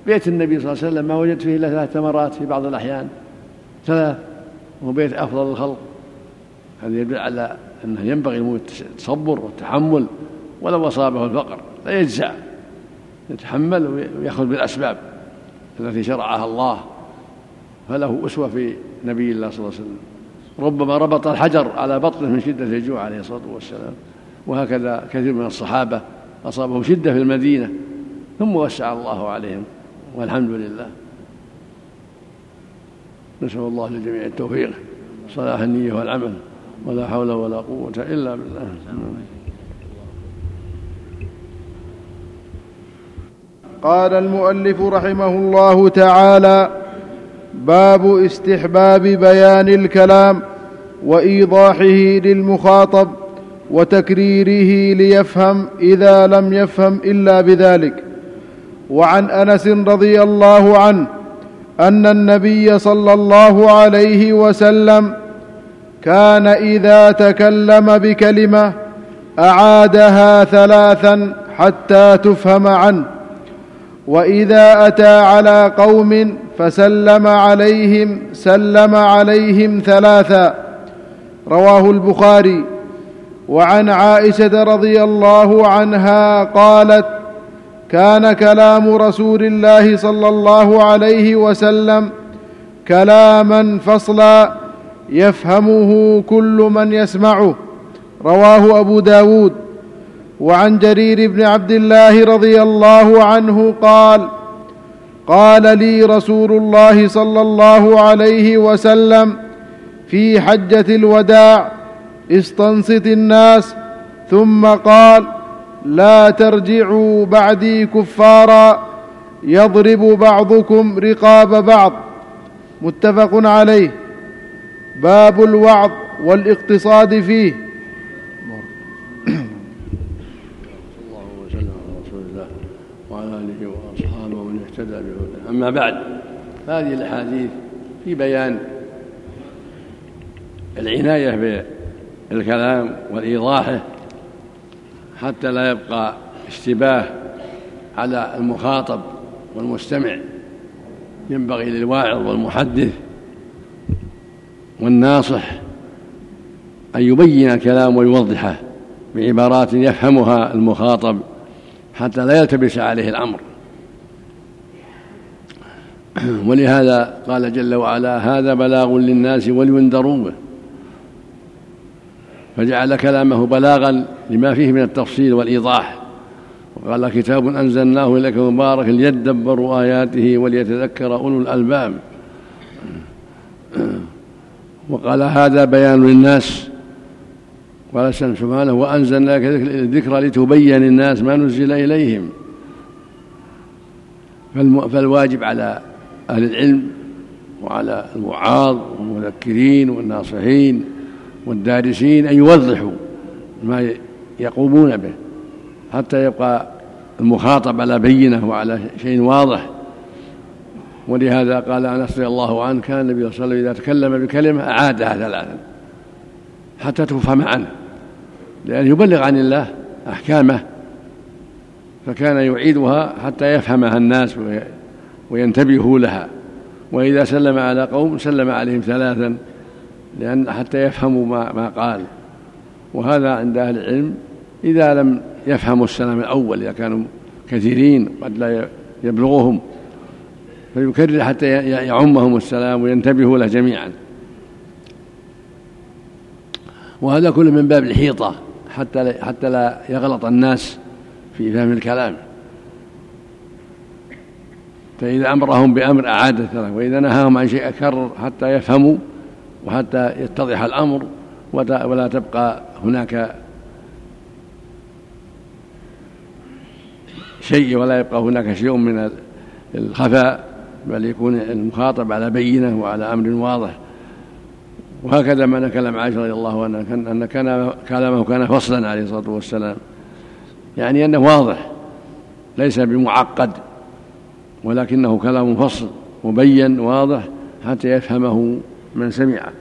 Speaker 2: بيت النبي صلى الله عليه وسلم ما وجدت فيه إلا ثلاث تمرات في بعض الأحيان. ثلاث وهو بيت أفضل الخلق. هذا يدل على أنه ينبغي التصبر والتحمل ولو أصابه الفقر لا يجزع يتحمل ويأخذ بالأسباب التي شرعها الله. فله أسوة في نبي الله صلى الله عليه وسلم. ربما ربط الحجر على بطنه من شدة الجوع عليه الصلاة والسلام. وهكذا كثير من الصحابة أصابهم شدة في المدينة ثم وسع الله عليهم والحمد لله. نسأل الله للجميع التوفيق صلاح النية والعمل ولا حول ولا قوة إلا بالله.
Speaker 1: قال المؤلف رحمه الله تعالى باب استحباب بيان الكلام وإيضاحه للمخاطب وتكريره ليفهم إذا لم يفهم إلا بذلك. وعن أنس رضي الله عنه أن النبي صلى الله عليه وسلم كان إذا تكلم بكلمة أعادها ثلاثا حتى تفهم عنه. وإذا أتى على قوم فسلم عليهم سلم عليهم ثلاثا. رواه البخاري. وعن عائشة رضي الله عنها قالت كان كلام رسول الله صلى الله عليه وسلم كلاما فصلا يفهمه كل من يسمعه. رواه أبو داود. وعن جرير بن عبد الله رضي الله عنه قال قال لي رسول الله صلى الله عليه وسلم في حجة الوداع استنصت الناس. ثم قال لا ترجعوا بعدي كفارا يضرب بعضكم رقاب بعض. متفق عليه. باب الوعظ والاقتصاد فيه.
Speaker 2: اهتدى أما بعد هذه الأحاديث في بيان العناية بالكلام وايضاحه حتى لا يبقى اشتباه على المخاطب والمستمع. ينبغي للواعظ والمحدث والناصح أن يبين الكلام ويوضحه بعبارات يفهمها المخاطب حتى لا يلتبس عليه الأمر. ولهذا قال جل وعلا هذا بلاغ للناس ولينذروا به فجعل كلامه بلاغا لما فيه من التفصيل والإيضاح. وقال كتاب أنزلناه إليك مبارك ليدبروا آياته وليتذكر أولو الألباب. وقال هذا بيان للناس. قال سبحانه وأنزلنا الذكر لتبين الناس ما نزل إليهم. فالواجب على أهل العلم وعلى الوعاظ والمذكرين والناصحين والدارسين أن يوضحوا ما يقومون به حتى يبقى المخاطب على بينة وعلى شيء واضح. ولهذا قال أنس رضي الله عنه كان النبي صلى الله عليه وسلم إذا تكلم بكلمة اعادها ثلاثا حتى تفهم عنه لأنه يبلغ عن الله أحكامه فكان يعيدها حتى يفهمها الناس وينتبهوا لها. وإذا سلم على قوم سلم عليهم ثلاثا لأن حتى يفهموا ما, ما قال. وهذا عند أهل العلم إذا لم يفهموا السلام الأول إذا كانوا كثيرين قد لا يبلغهم فيكرر حتى يعمهم السلام وينتبهوا له جميعا. وهذا كله من باب الحيطة حتى حتى لا يغلط الناس في فهم الكلام. فإذا أمرهم بأمر أعاد وإذا نهاهم عن شيء أكرر حتى يفهموا وحتى يتضح الأمر ولا تبقى هناك شيء ولا يبقى هناك شيء من الخفاء بل يكون المخاطب على بينة وعلى أمر واضح. وهكذا معنى كلام عائشة رضي الله عنها أن كان كلامه كان فصلا عليه الصلاة والسلام. يعني أنه واضح ليس بمعقد ولكنه كلام فصل مبين واضح حتى يفهمه من سمعه.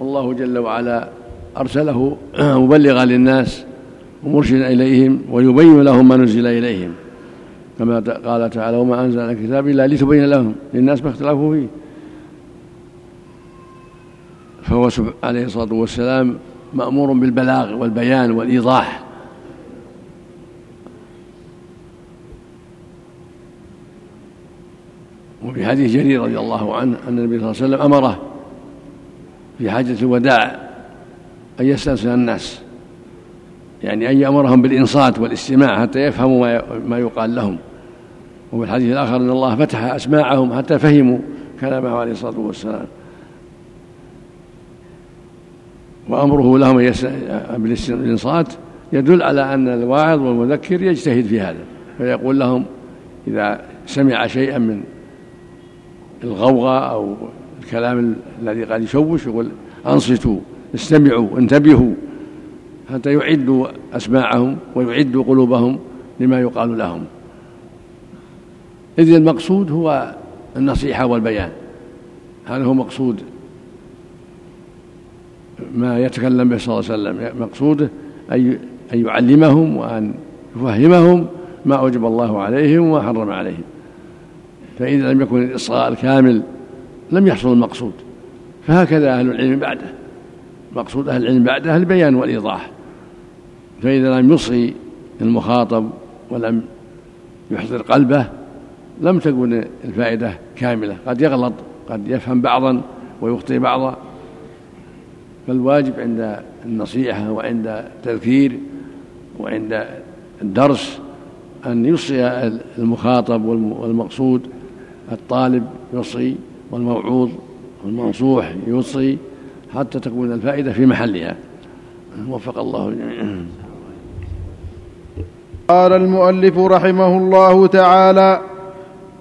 Speaker 2: والله جل وعلا أرسله مبلغا للناس ومرشدا إليهم ويبين لهم ما نزل إليهم. كما قال تعالى وما أنزل الكتاب إلا لتبين لهم للناس ما اختلفوا فيه. فهو عليه الصلاة والسلام مأمور بالبلاغ والبيان والإيضاح. وفي حديث جرير رضي الله عنه أن النبي صلى الله عليه وسلم أمره في حاجة الوداع أن يستأذن الناس. يعني أن يأمرهم بالإنصات والاستماع حتى يفهموا ما يقال لهم. وفي الحديث الآخر أن الله فتح أسماعهم حتى فهموا كلامه عليه الصلاة والسلام. وأمره لهم بالإنصات يدل على أن الواعظ والمذكر يجتهد في هذا فيقول لهم إذا سمع شيئا من الغوغاء أو الكلام الذي قد يشوش يقول أنصتوا استمعوا انتبهوا حتى يعدوا أسماعهم ويعدوا قلوبهم لما يقال لهم. إذ المقصود هو النصيحة والبيان. هذا هو مقصود ما يتكلم به صلى الله عليه وسلم. مقصوده أن يعلمهم وأن يفهمهم ما أوجب الله عليهم وما حرم عليهم. فإذا لم يكن الإصغاء الكامل لم يحصل المقصود. فهكذا أهل العلم بعده. مقصود أهل العلم بعده البيان والإيضاح. فإذا لم يصغي المخاطب ولم يحضر قلبه لم تكن الفائدة كاملة. قد يغلط قد يفهم بعضا ويخطئ بعضا. فالواجب عند النصيحة وعند التذكير وعند الدرس أن يوصي المخاطب والمقصود الطالب يوصي والموعوظ والمنصوح يوصي حتى تكون الفائدة في محلها. وفق الله
Speaker 1: قال المؤلف رحمه الله تعالى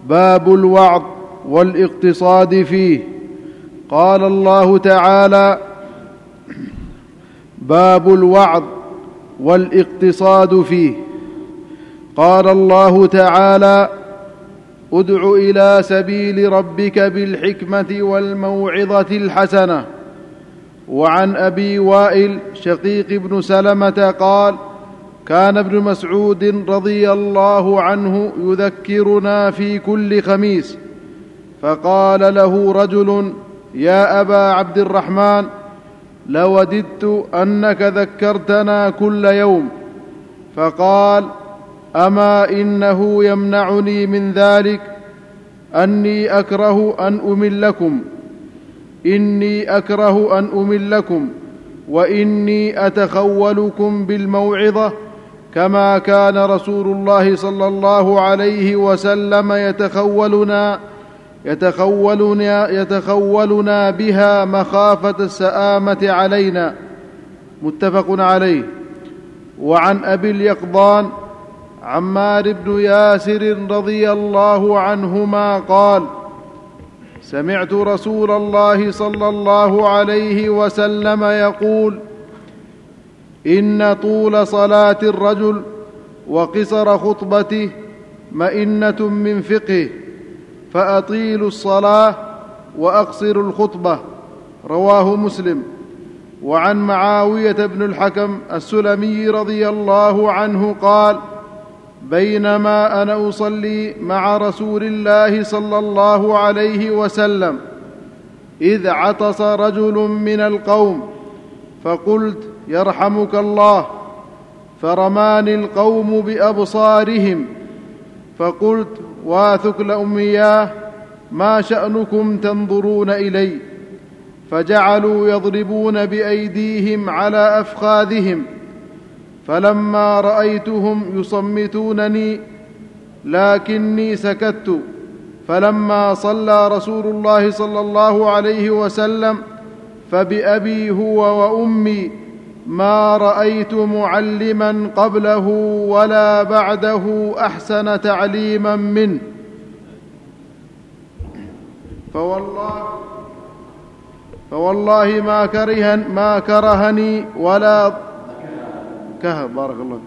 Speaker 1: باب الوعظ والاقتصاد فيه. قال الله تعالى باب الوعظ والاقتصاد فيه. قال الله تعالى ادع إلى سبيل ربك بالحكمة والموعظة الحسنة. وعن أبي وائل شقيق بن سلمة قال كان ابن مسعود رضي الله عنه يذكرنا في كل خميس فقال له رجل يا أبا عبد الرحمن لوددت أنك ذكرتنا كل يوم. فقال أما إنه يمنعني من ذلك أني أكره أن أملكم. إني أكره أن أملكم. وإني أتخولكم بالموعظة كما كان رسول الله صلى الله عليه وسلم يتخولنا يتخولنا يتخولنا بها مخافة السآمة علينا. متفق عليه. وعن أبي اليقظان عمار بن ياسر رضي الله عنهما قال سمعت رسول الله صلى الله عليه وسلم يقول إن طول صلاة الرجل وقصر خطبته مئنة من فقهه فاطيلوا الصلاة واقصروا الخطبة رواه مسلم. وعن معاوية بن الحكم السلمي رضي الله عنه قال بينما أنا أصلي مع رسول الله صلى الله عليه وسلم. إذ عطس رجل من القوم فقلت يرحمك الله. فرماني القوم بأبصارهم فقلت واثكل امياه ما شأنكم تنظرون إلي. فجعلوا يضربون بأيديهم على أفخاذهم. فلما رأيتهم يصمتونني لكني سكت. فلما صلى رسول الله صلى الله عليه وسلم فبأبي هو وأمي ما رأيت معلما قبله ولا بعده أحسن تعليما منه. فوالله فوالله ما كره ما كرهني ولا كه بارك الله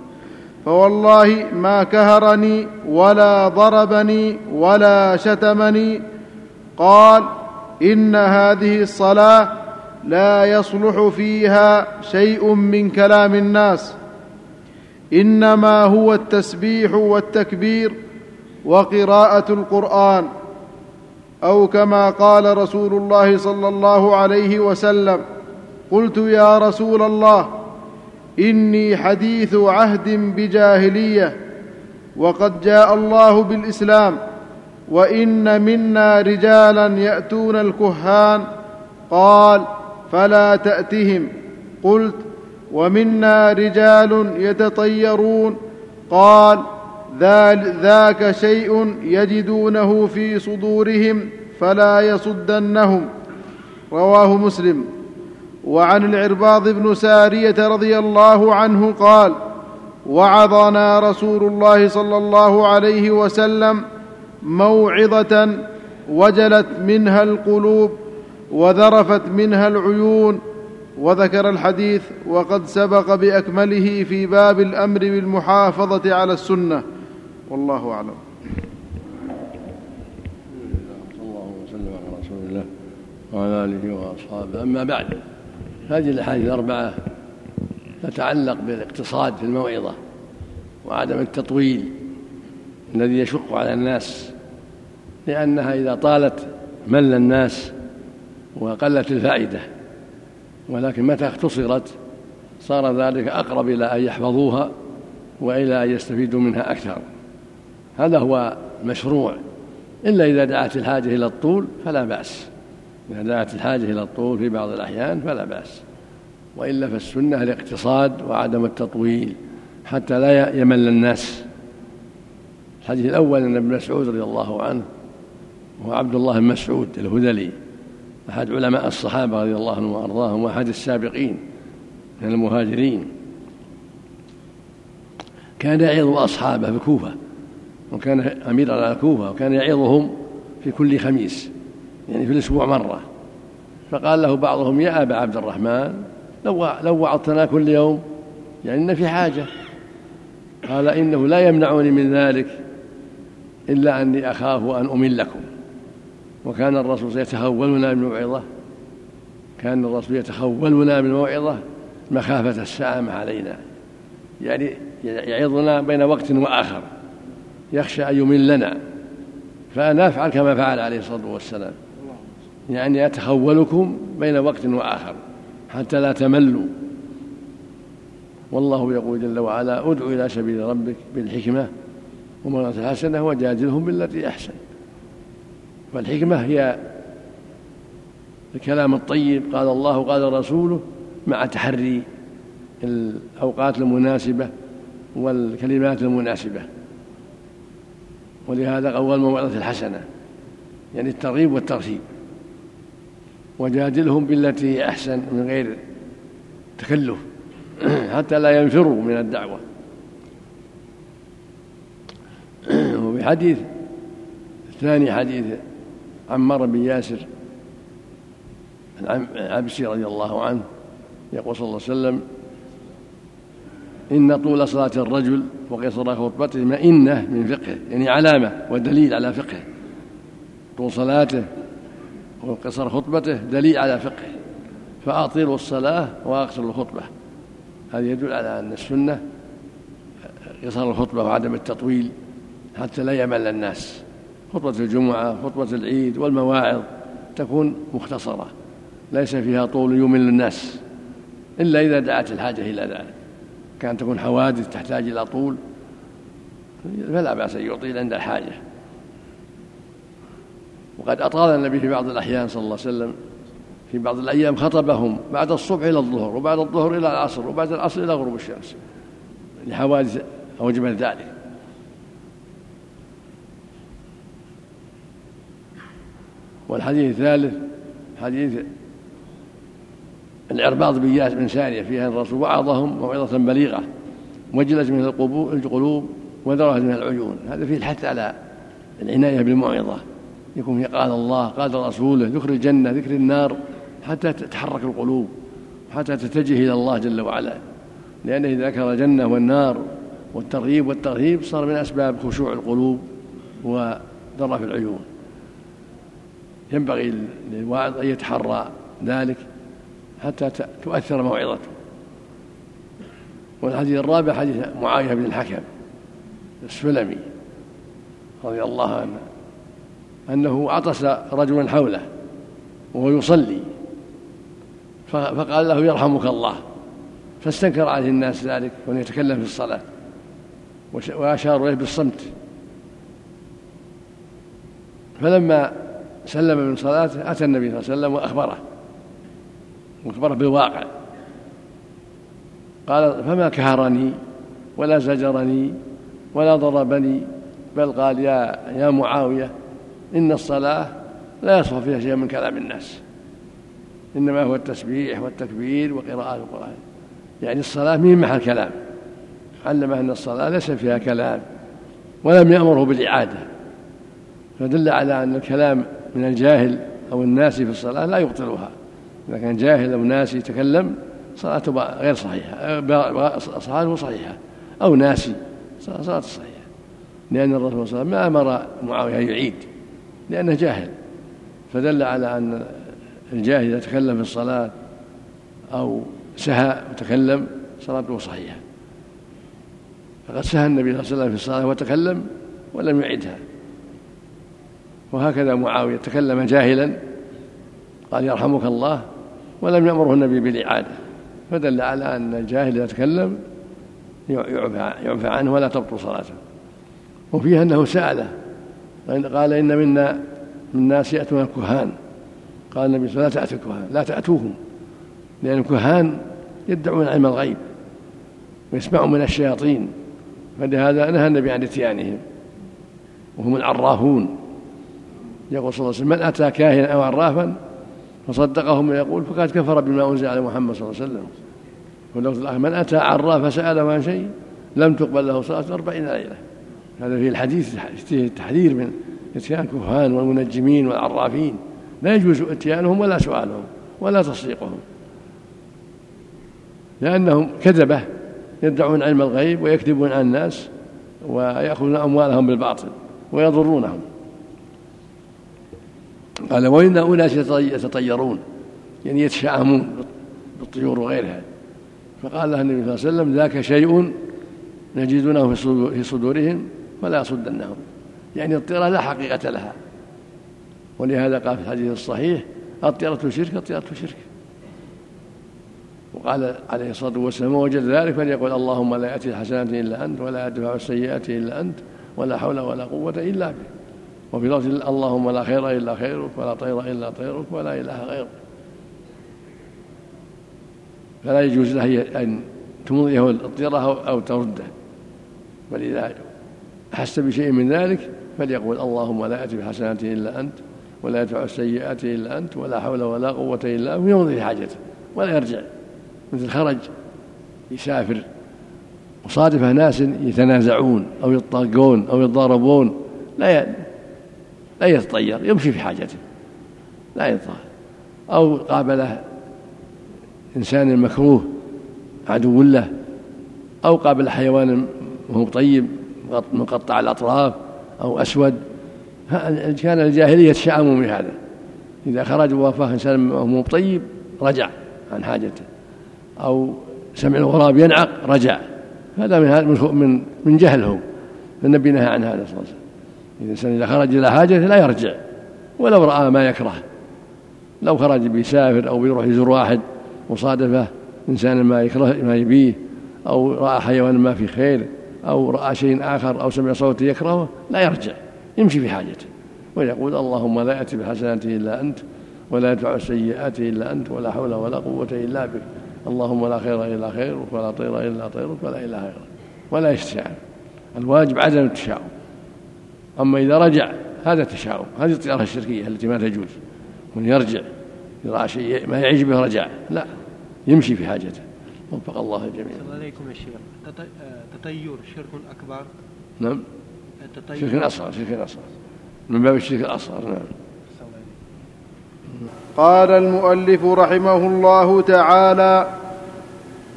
Speaker 1: فوالله ما كهرني ولا ضربني ولا شتمني. قال إن هذه الصلاة لا يصلح فيها شيء من كلام الناس. إنما هو التسبيح والتكبير وقراءة القرآن أو كما قال رسول الله صلى الله عليه وسلم قلت يا رسول الله إني حديث عهد بجاهلية وقد جاء الله بالإسلام وإن منا رجالا يأتون الكهان قال فلا تأتهم. قلت ومنا رجال يتطيرون قال ذاك شيء يجدونه في صدورهم فلا يصدنهم. رواه مسلم. وعن العرباض بن سارية رضي الله عنه قال وعظنا رسول الله صلى الله عليه وسلم موعظة وجلت منها القلوب وذرفت منها العيون وذكر الحديث وقد سبق بأكمله في باب الأمر بالمحافظة على السنة. والله
Speaker 2: أعلم. الله وسلم على رسول الله وعلى آله وأصحابه. أما بعد هذه الأحاديث الأربعة تتعلق بالاقتصاد في الموعظة وعدم التطويل الذي يشق على الناس لأنها إذا طالت مل الناس وقلت الفائدة ولكن متى اختصرت؟ صار ذلك أقرب إلى أن يحفظوها وإلى أن يستفيدوا منها أكثر. هذا هو مشروع إلا إذا دعت الحاجة إلى الطول فلا بأس. إذا دعت الحاجة إلى الطول في بعض الأحيان فلا بأس وإلا فالسنة الاقتصاد وعدم التطويل حتى لا يمل الناس. الحديث الأول أن ابن مسعود رضي الله عنه وهو عبد الله بن مسعود الهذلي أحد علماء الصحابة رضي الله عنهم وأرضاهم وأحد السابقين من المهاجرين كان يعظ أصحابه في الكوفة وكان أميرا على الكوفة وكان يعظهم في كل خميس. يعني في الأسبوع مرة. فقال له بعضهم يا أبا عبد الرحمن لو لو وعظتنا كل يوم يعني إن في حاجة. قال إنه لا يمنعني من ذلك إلا أني أخاف أن أملكم وكان الرسول يتخولنا بالموعظة كان الرسول يتخولنا بالموعظة مخافة السآمة علينا. يعني يعظنا بين وقت وآخر. يخشى أن يملنا. فأنا أفعل كما فعل عليه الصلاة والسلام. يعني أتخولكم بين وقت وآخر حتى لا تملوا. والله يقول جل وعلا ادع إلى سبيل ربك بالحكمة ومرة حسنة وجادلهم بالتي أحسن. فالحكمة هي الكلام الطيب قال الله قال رسوله مع تحري الأوقات المناسبة والكلمات المناسبة. ولهذا قول الموعظة الحسنة. يعني الترغيب والترهيب وجادلهم بالتي هي أحسن من غير تكلف حتى لا ينفروا من الدعوة. وفي حديث الثاني حديث عمار بن ياسر العبسي رضي الله عنه يقول صلى الله عليه وسلم إن طول صلاة الرجل وقصر خطبته مئنة من فقهه يعني علامة ودليل على فقهه. طول صلاته وقصر خطبته دليل على فقهه فأطيلوا الصلاة وأقصروا الخطبة. هذا يدل على أن السنة قصر الخطبة وعدم التطويل حتى لا يمل الناس. خطبة الجمعة خطبة العيد والمواعظ تكون مختصرة. ليس فيها طول يمل الناس. إلا إذا دعت الحاجة إلى ذلك. كان تكون حوادث تحتاج إلى طول فلا بأس أن يطيل عند الحاجة. وقد أطال النبي في بعض الأحيان صلى الله عليه وسلم. في بعض الأيام خطبهم بعد الصبح إلى الظهر وبعد الظهر إلى العصر وبعد العصر إلى غروب الشمس. لحوادث أوجبت ذلك. والحديث الثالث حديث العرباض بن ياس بن سارية فيها الرسول وعظهم موعظة بليغة وجلت من القلوب وذرفت من العيون. هذا فيه الحث على العناية بالموعظة. يكون قال الله قال رسوله ذكر الجنة ذكر النار حتى تتحرك القلوب حتى تتجه إلى الله جل وعلا. لأنه إذا ذكر الجنة والنار والترغيب والترهيب صار من أسباب خشوع القلوب وذرف العيون. ينبغي للواعظ أن يتحرى ذلك حتى تؤثر موعظته. والحديث الرابع حديث معاوية بن الحكم السلمي رضي الله عنه. أنه عطس رجلا حوله وهو يصلي. فقال له يرحمك الله. فاستنكر عليه الناس ذلك وأن يتكلم في الصلاة. وأشاروا إليه بالصمت. فلما سلم من صلاته أتى النبي صلى الله عليه وسلم وأخبره. وأخبره بالواقع. قال فما كهرني ولا زجرني ولا ضربني بل قال يا يا معاوية إن الصلاة لا يصح فيها شيء من كلام الناس. إنما هو التسبيح والتكبير وقراءة القرآن. يعني الصلاة من محل كلام. علمه أن الصلاة ليس فيها كلام ولم يأمره بالإعادة. فدل على أن الكلام من الجاهل أو الناس في الصلاة لا يبطلها. إذا كان جاهل أو ناسي يتكلم صلاته غير صحيحة صلاته صحيحة. أو ناسي صلاته صحيحة. لأن الرسول صلى الله عليه وسلم ما أمر معاوية يعيد. لأنه جاهل فدل على أن الجاهل إذا تكلم في الصلاة أو سهى وتكلم صلاته صحيحة. فقد سهى النبي صلى الله عليه وسلم في الصلاة وتكلم ولم يعدها. وهكذا معاوية تكلم جاهلا قال يرحمك الله ولم يأمره النبي بالإعادة. فدل على أن الجاهل إذا تكلم يعفى عنه ولا تبطل صلاته. وفيها أنه سأله قال إن منا من الناس يأتون الكهان. قال النبي صلى الله عليه وسلم لا تأتوا الكهان لا تأتوهم. لأن الكهان يدعون علم الغيب ويسمعون من الشياطين. فلهذا نهى النبي عن إتيانهم. وهم العرافون. يقول صلى الله عليه وسلم من أتى كاهنا أو عرافا فصدقهم يقول فقد كفر بما أنزل على محمد صلى الله عليه وسلم. واللفظ الآخر من أتى عراف فسأله عن شيء لم تقبل له صلاة أربعين ليلة. هذا في الحديث فيه التحذير من إتيان الكهان والمنجمين والعرافين. لا يجوز إتيانهم ولا سؤالهم ولا تصديقهم. لأنهم كذبة يدعون علم الغيب ويكذبون على الناس ويأخذون أموالهم بالباطل ويضرونهم. قال وإن أناس يتطيرون يعني يتشاءمون بالطيور وغيرها. فقال لها النبي صلى الله عليه وسلم ذاك شيء نجدونه في صدورهم. فلا يصدنهم يعني الطيرة لا حقيقة لها. ولهذا قال في الحديث الصحيح الطيرة شرك الطيرة شرك. وقال عليه الصلاة والسلام وجد ذلك فليقول اللهم لا يأتي الحسنات إلا أنت ولا يدفع السيئات إلا أنت ولا حول ولا قوة إلا بك وفي لفظ اللهم لا خير إلا خيرك ولا طير إلا طيرك ولا إله غيرك. فلا يجوز له أن تمضيه الطيرة أو ترده. بل إذا أحس بشيء من ذلك فليقول اللهم لا يأتي بحسنات إلا أنت ولا يدفع السيئات إلا أنت ولا حول ولا قوة إلا أنت. ويمضي حاجته ولا يرجع مثل خرج يسافر وصادف ناس يتنازعون أو يطاقون أو يتضاربون لا لا يتطير يمشي في حاجته لا يتطهر أو قابله إنسان مكروه عدو له أو قابل حيوان وهو طيب مقطع الأطراف أو أسود. كان الجاهلية يتشاءمون بهذا إذا خرج ووافاه إنسان وهو طيب رجع عن حاجته. أو سمع الغراب ينعق رجع. هذا من من من جهلهم فالنبي نهى عن هذا صلى الله عليه وسلم. الإنسان إذا خرج إلى حاجته لا يرجع. ولو رأى ما يكره. لو خرج بيسافر أو بيروح يزور واحد وصادفه إنسان ما يكره ما يبيه أو رأى حيوان ما في خير. أو رأى شيء آخر أو سمع صوت يكرهه لا يرجع يمشي في حاجته. ويقول اللهم لا يأتي بحسناته إلا أنت ولا يدفع السيئات إلا أنت ولا حول ولا قوة إلا بك. اللهم لا خير إلا خيرك ولا طير إلا طيرك ولا إله غيرك ولا يستشعر. الواجب عدم التشاؤم. أما إذا رجع هذا تشاؤم. هذه الطيارة الشركية التي ما تجوز. من يرجع يرى شيء ما يعجبه رجع لا يمشي في حاجته. وفق الله الجميع.
Speaker 3: الله عليكم يا شيخ. تطير شرك أكبر؟
Speaker 2: نعم. شرك أصغر شرك أصغر. من باب الشرك الأصغر نعم.
Speaker 1: قال المؤلف رحمه الله تعالى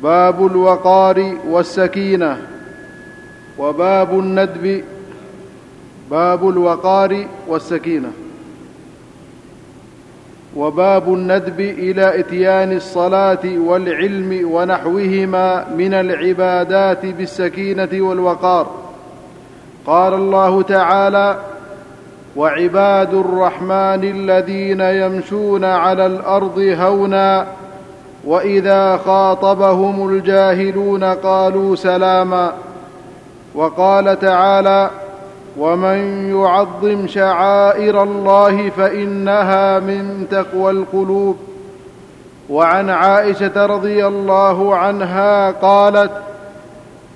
Speaker 1: باب الوقار والسكينة وباب الندب باب الوقار والسكينة. وباب الندب إلى إتيان الصلاة والعلم ونحوهما من العبادات بالسكينة والوقار. قال الله تعالى وعباد الرحمن الذين يمشون على الأرض هونا وإذا خاطبهم الجاهلون قالوا سلاما. وقال تعالى ومن يعظم شعائر الله فإنها من تقوى القلوب. وعن عائشة رضي الله عنها قالت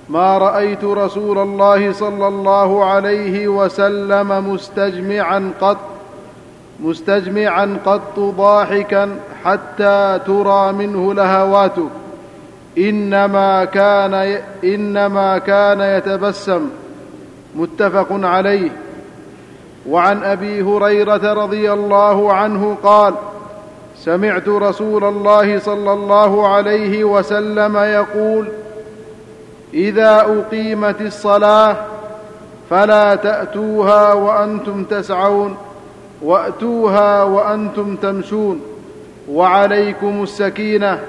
Speaker 1: ما رأيت رسول الله صلى الله عليه وسلم مستجمعا قط مستجمعا قط ضاحكا حتى ترى منه لهواته. إنما كان إنما كان يتبسم. متفق عليه. وعن أبي هريرة رضي الله عنه قال سمعت رسول الله صلى الله عليه وسلم يقول إذا أقيمت الصلاة فلا تأتوها وأنتم تسعون وأتوها وأنتم تمشون وعليكم السكينة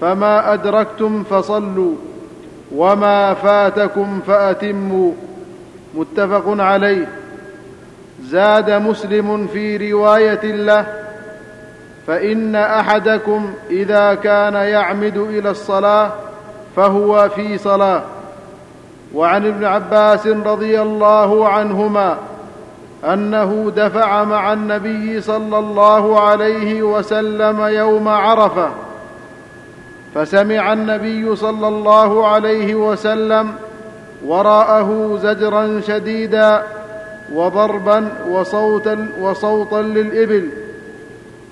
Speaker 1: فما أدركتم فصلوا وما فاتكم فأتموا. متفق عليه. زاد مسلم في رواية له فإن أحدكم إذا كان يعمد إلى الصلاة فهو في صلاة. وعن ابن عباس رضي الله عنهما أنه دفع مع النبي صلى الله عليه وسلم يوم عرفة فسمع النبي صلى الله عليه وسلم وراءه زجرا شديدا وضربا وصوتا وصوتا للإبل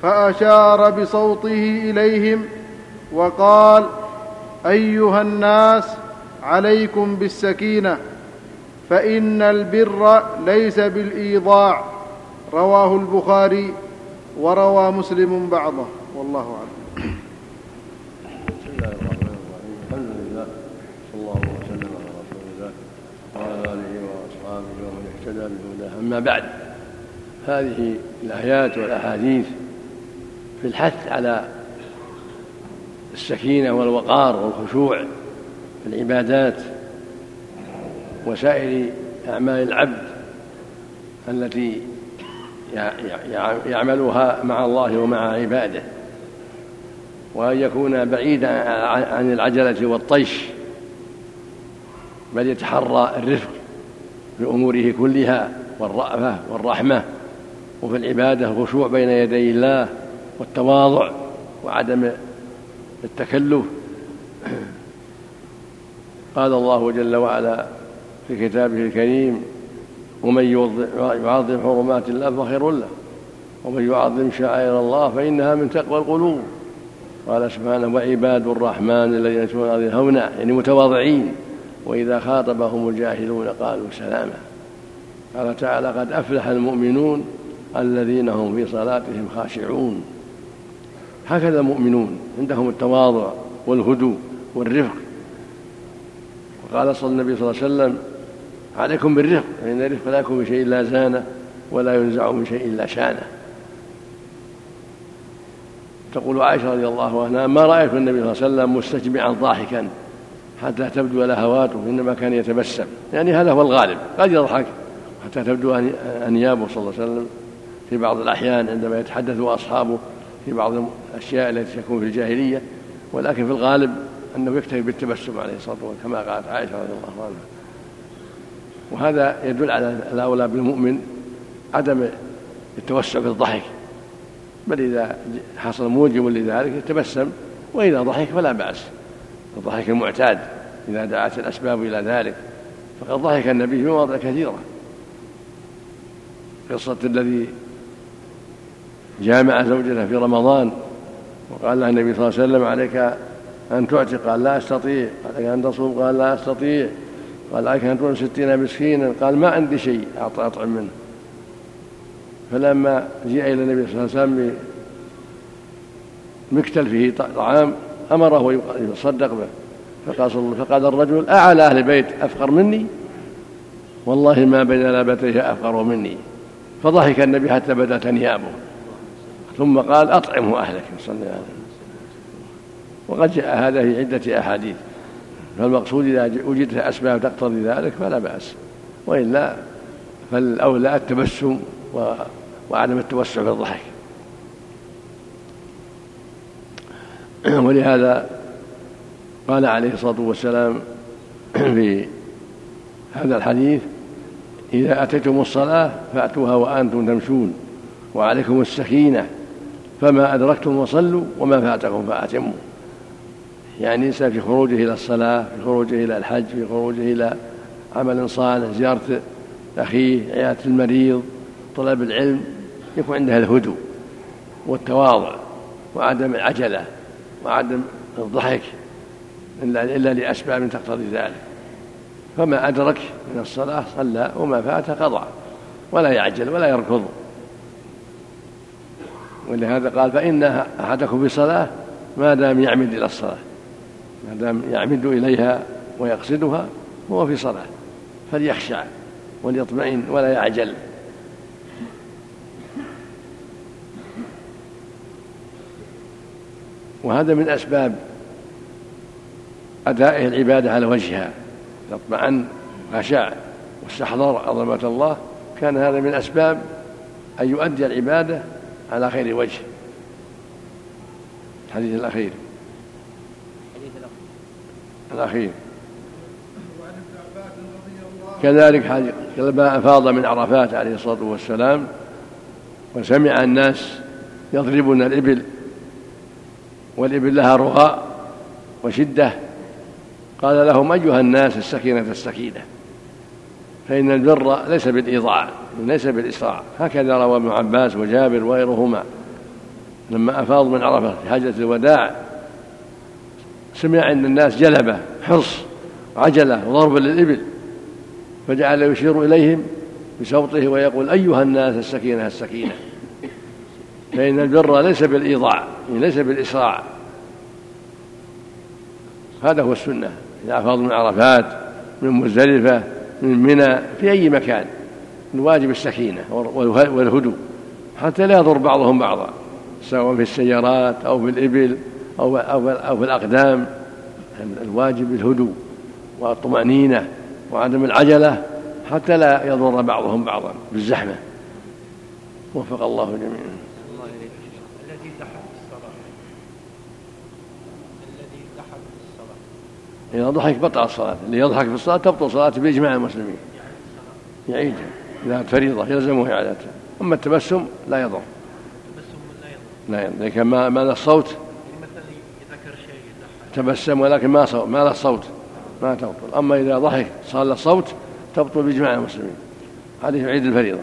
Speaker 1: فأشار بصوته إليهم وقال أيها الناس عليكم بالسكينة فإن البر ليس بالإيضاع رواه البخاري وروى مسلم بعضه والله أعلم
Speaker 2: واهتدى بهداه أما بعد هذه الآيات والأحاديث في الحث على السكينة والوقار والخشوع في العبادات وسائر أعمال العبد التي يعملها مع الله ومع عباده. وأن يكون بعيدا عن العجلة والطيش بل يتحرى الرفق في أموره كلها. والرأفة والرحمة وفي العبادة الخشوع بين يدي الله والتواضع وعدم التكلف. قال الله جل وعلا في كتابه الكريم ومن يعظم حرمات الله فخير له ومن يعظم شعائر الله فإنها من تقوى القلوب. قال سبحانه وعباد الرحمن الذين يمشون الأرض هونا يعني متواضعين وإذا خاطبهم الجاهلون قالوا سلاما. قال تعالى قد أفلح المؤمنون الذين هم في صلاتهم خاشعون. هكذا المؤمنون عندهم التواضع والهدوء والرفق. وقال صلى النبي صلى الله عليه وسلم عليكم بالرفق فإن الرفق لا يكون بشيء إلا زانة ولا ينزع من شيء إلا شانة. تقول عائشة رضي الله عنها ما رأيت النبي صلى الله عليه وسلم مستجمعا ضاحكا حتى تبدو لهواته إنما كان يتبسم. يعني هذا هو الغالب قد يضحك. حتى تبدو أنيابه صلى الله عليه وسلم في بعض الأحيان عندما يتحدث أصحابه في بعض الأشياء التي تكون في الجاهلية ولكن في الغالب أنه يكتفي بالتبسم عليه الصلاة والسلام كما قالت عائشة رضي الله عنها. وهذا يدل على الأولى بالمؤمن عدم التوسع في الضحك بل إذا حصل موجب لذلك يتبسم وإذا ضحك فلا بأس. الضحك المعتاد إذا دعت الأسباب إلى ذلك. فقد ضحك النبي في مواضع كثيرة. قصة الذي جامع زوجته في رمضان وقال لها النبي صلى الله عليه وسلم عليك أن تعتق قال لا أستطيع. عليك أن تصوم؟ قال لا أستطيع. قال عليك أن تكون ستين مسكينا؟ قال ما عندي شيء أطعم منه. فلما جاء إلى النبي صلى الله عليه وسلم بمكتل فيه طعام أمره يصدق به. فقال, فقال الرجل أعلى أهل البيت أفقر مني؟ والله ما بين لابتيه أفقر مني. فضحك النبي حتى بدت أنيابه ثم قال أطعمه أهلك صلى الله عليه وقد جاء هذا في عدة أحاديث. فالمقصود إذا وجدت أسباب تقتضي ذلك فلا بأس. وإلا فالأولى التبسم وعدم التوسع في الضحك. ولهذا قال عليه الصلاة والسلام في هذا الحديث إذا أتيتم الصلاة فأتوها وأنتم تمشون وعليكم السكينة فما أدركتم فصلوا وما فاتكم فأتموا. يعني الإنسان في خروجه إلى الصلاة في خروجه إلى الحج في خروجه إلى عمل صالح زيارة أخيه عيادة المريض طلب العلم يكون عندها الهدوء والتواضع وعدم العجلة وعدم الضحك إلا لأسباب تقتضي ذلك. فما أدرك من الصلاة صلى وما فات قضى ولا يعجل ولا يركض. ولهذا قال فإن أحدكم في صلاة ما دام يعمد إلى الصلاة ما دام يعمد إليها ويقصدها هو في صلاة فليخشع وليطمئن ولا يعجل. وهذا من أسباب أدائه العبادة على وجهها. اطمأن خشع واستحضر عظمة الله كان هذا من أسباب أن يؤدي العبادة على خير وجه. الحديث الأخير. الأخير. كذلك لما أفاض من عرفات عليه الصلاة والسلام وسمع الناس يضربون الإبل والإبل لها رغاء وشدة قال لهم أيها الناس السكينة السكينة فإن البر ليس بالإيضاع ليس بالإسراع. هكذا روى ابن عباس وجابر وغيرهما. لما أفاض من عرفة في حاجة الوداع سمع عند الناس جلبة حرص عجلة وضرب للإبل فجعل يشير إليهم بصوته ويقول أيها الناس السكينة السكينة. فإن البر ليس بالإيضاع ليس بالإسراع. هذا هو السنة. إذا أفاض من عرفات من مزدلفة من منى في أي مكان. الواجب السكينة والهدوء. حتى لا يضر بعضهم بعضا سواء في السيارات أو في الإبل أو أو في الأقدام. الواجب الهدوء والطمأنينة وعدم العجلة حتى لا يضر بعضهم بعضا بالزحمة. وفق الله جميعا
Speaker 3: الذي ضحك في الصلاة الذي ضحك في الصلاة
Speaker 2: إذا ضحك بطل الصلاة اللي يضحك في الصلاة تبطل صلاته بإجماع المسلمين. يعيدها إذا فريضة يلزمه إعادتها أما التبسم لا يضر.
Speaker 3: لا يضر.
Speaker 2: لكن ما ما له
Speaker 3: يضحك
Speaker 2: تبسم ولكن ما صوت ما له الصوت. ما تبطل. أما إذا ضحك صار له صوت تبطل بإجماع المسلمين. هذه عيد الفريضة.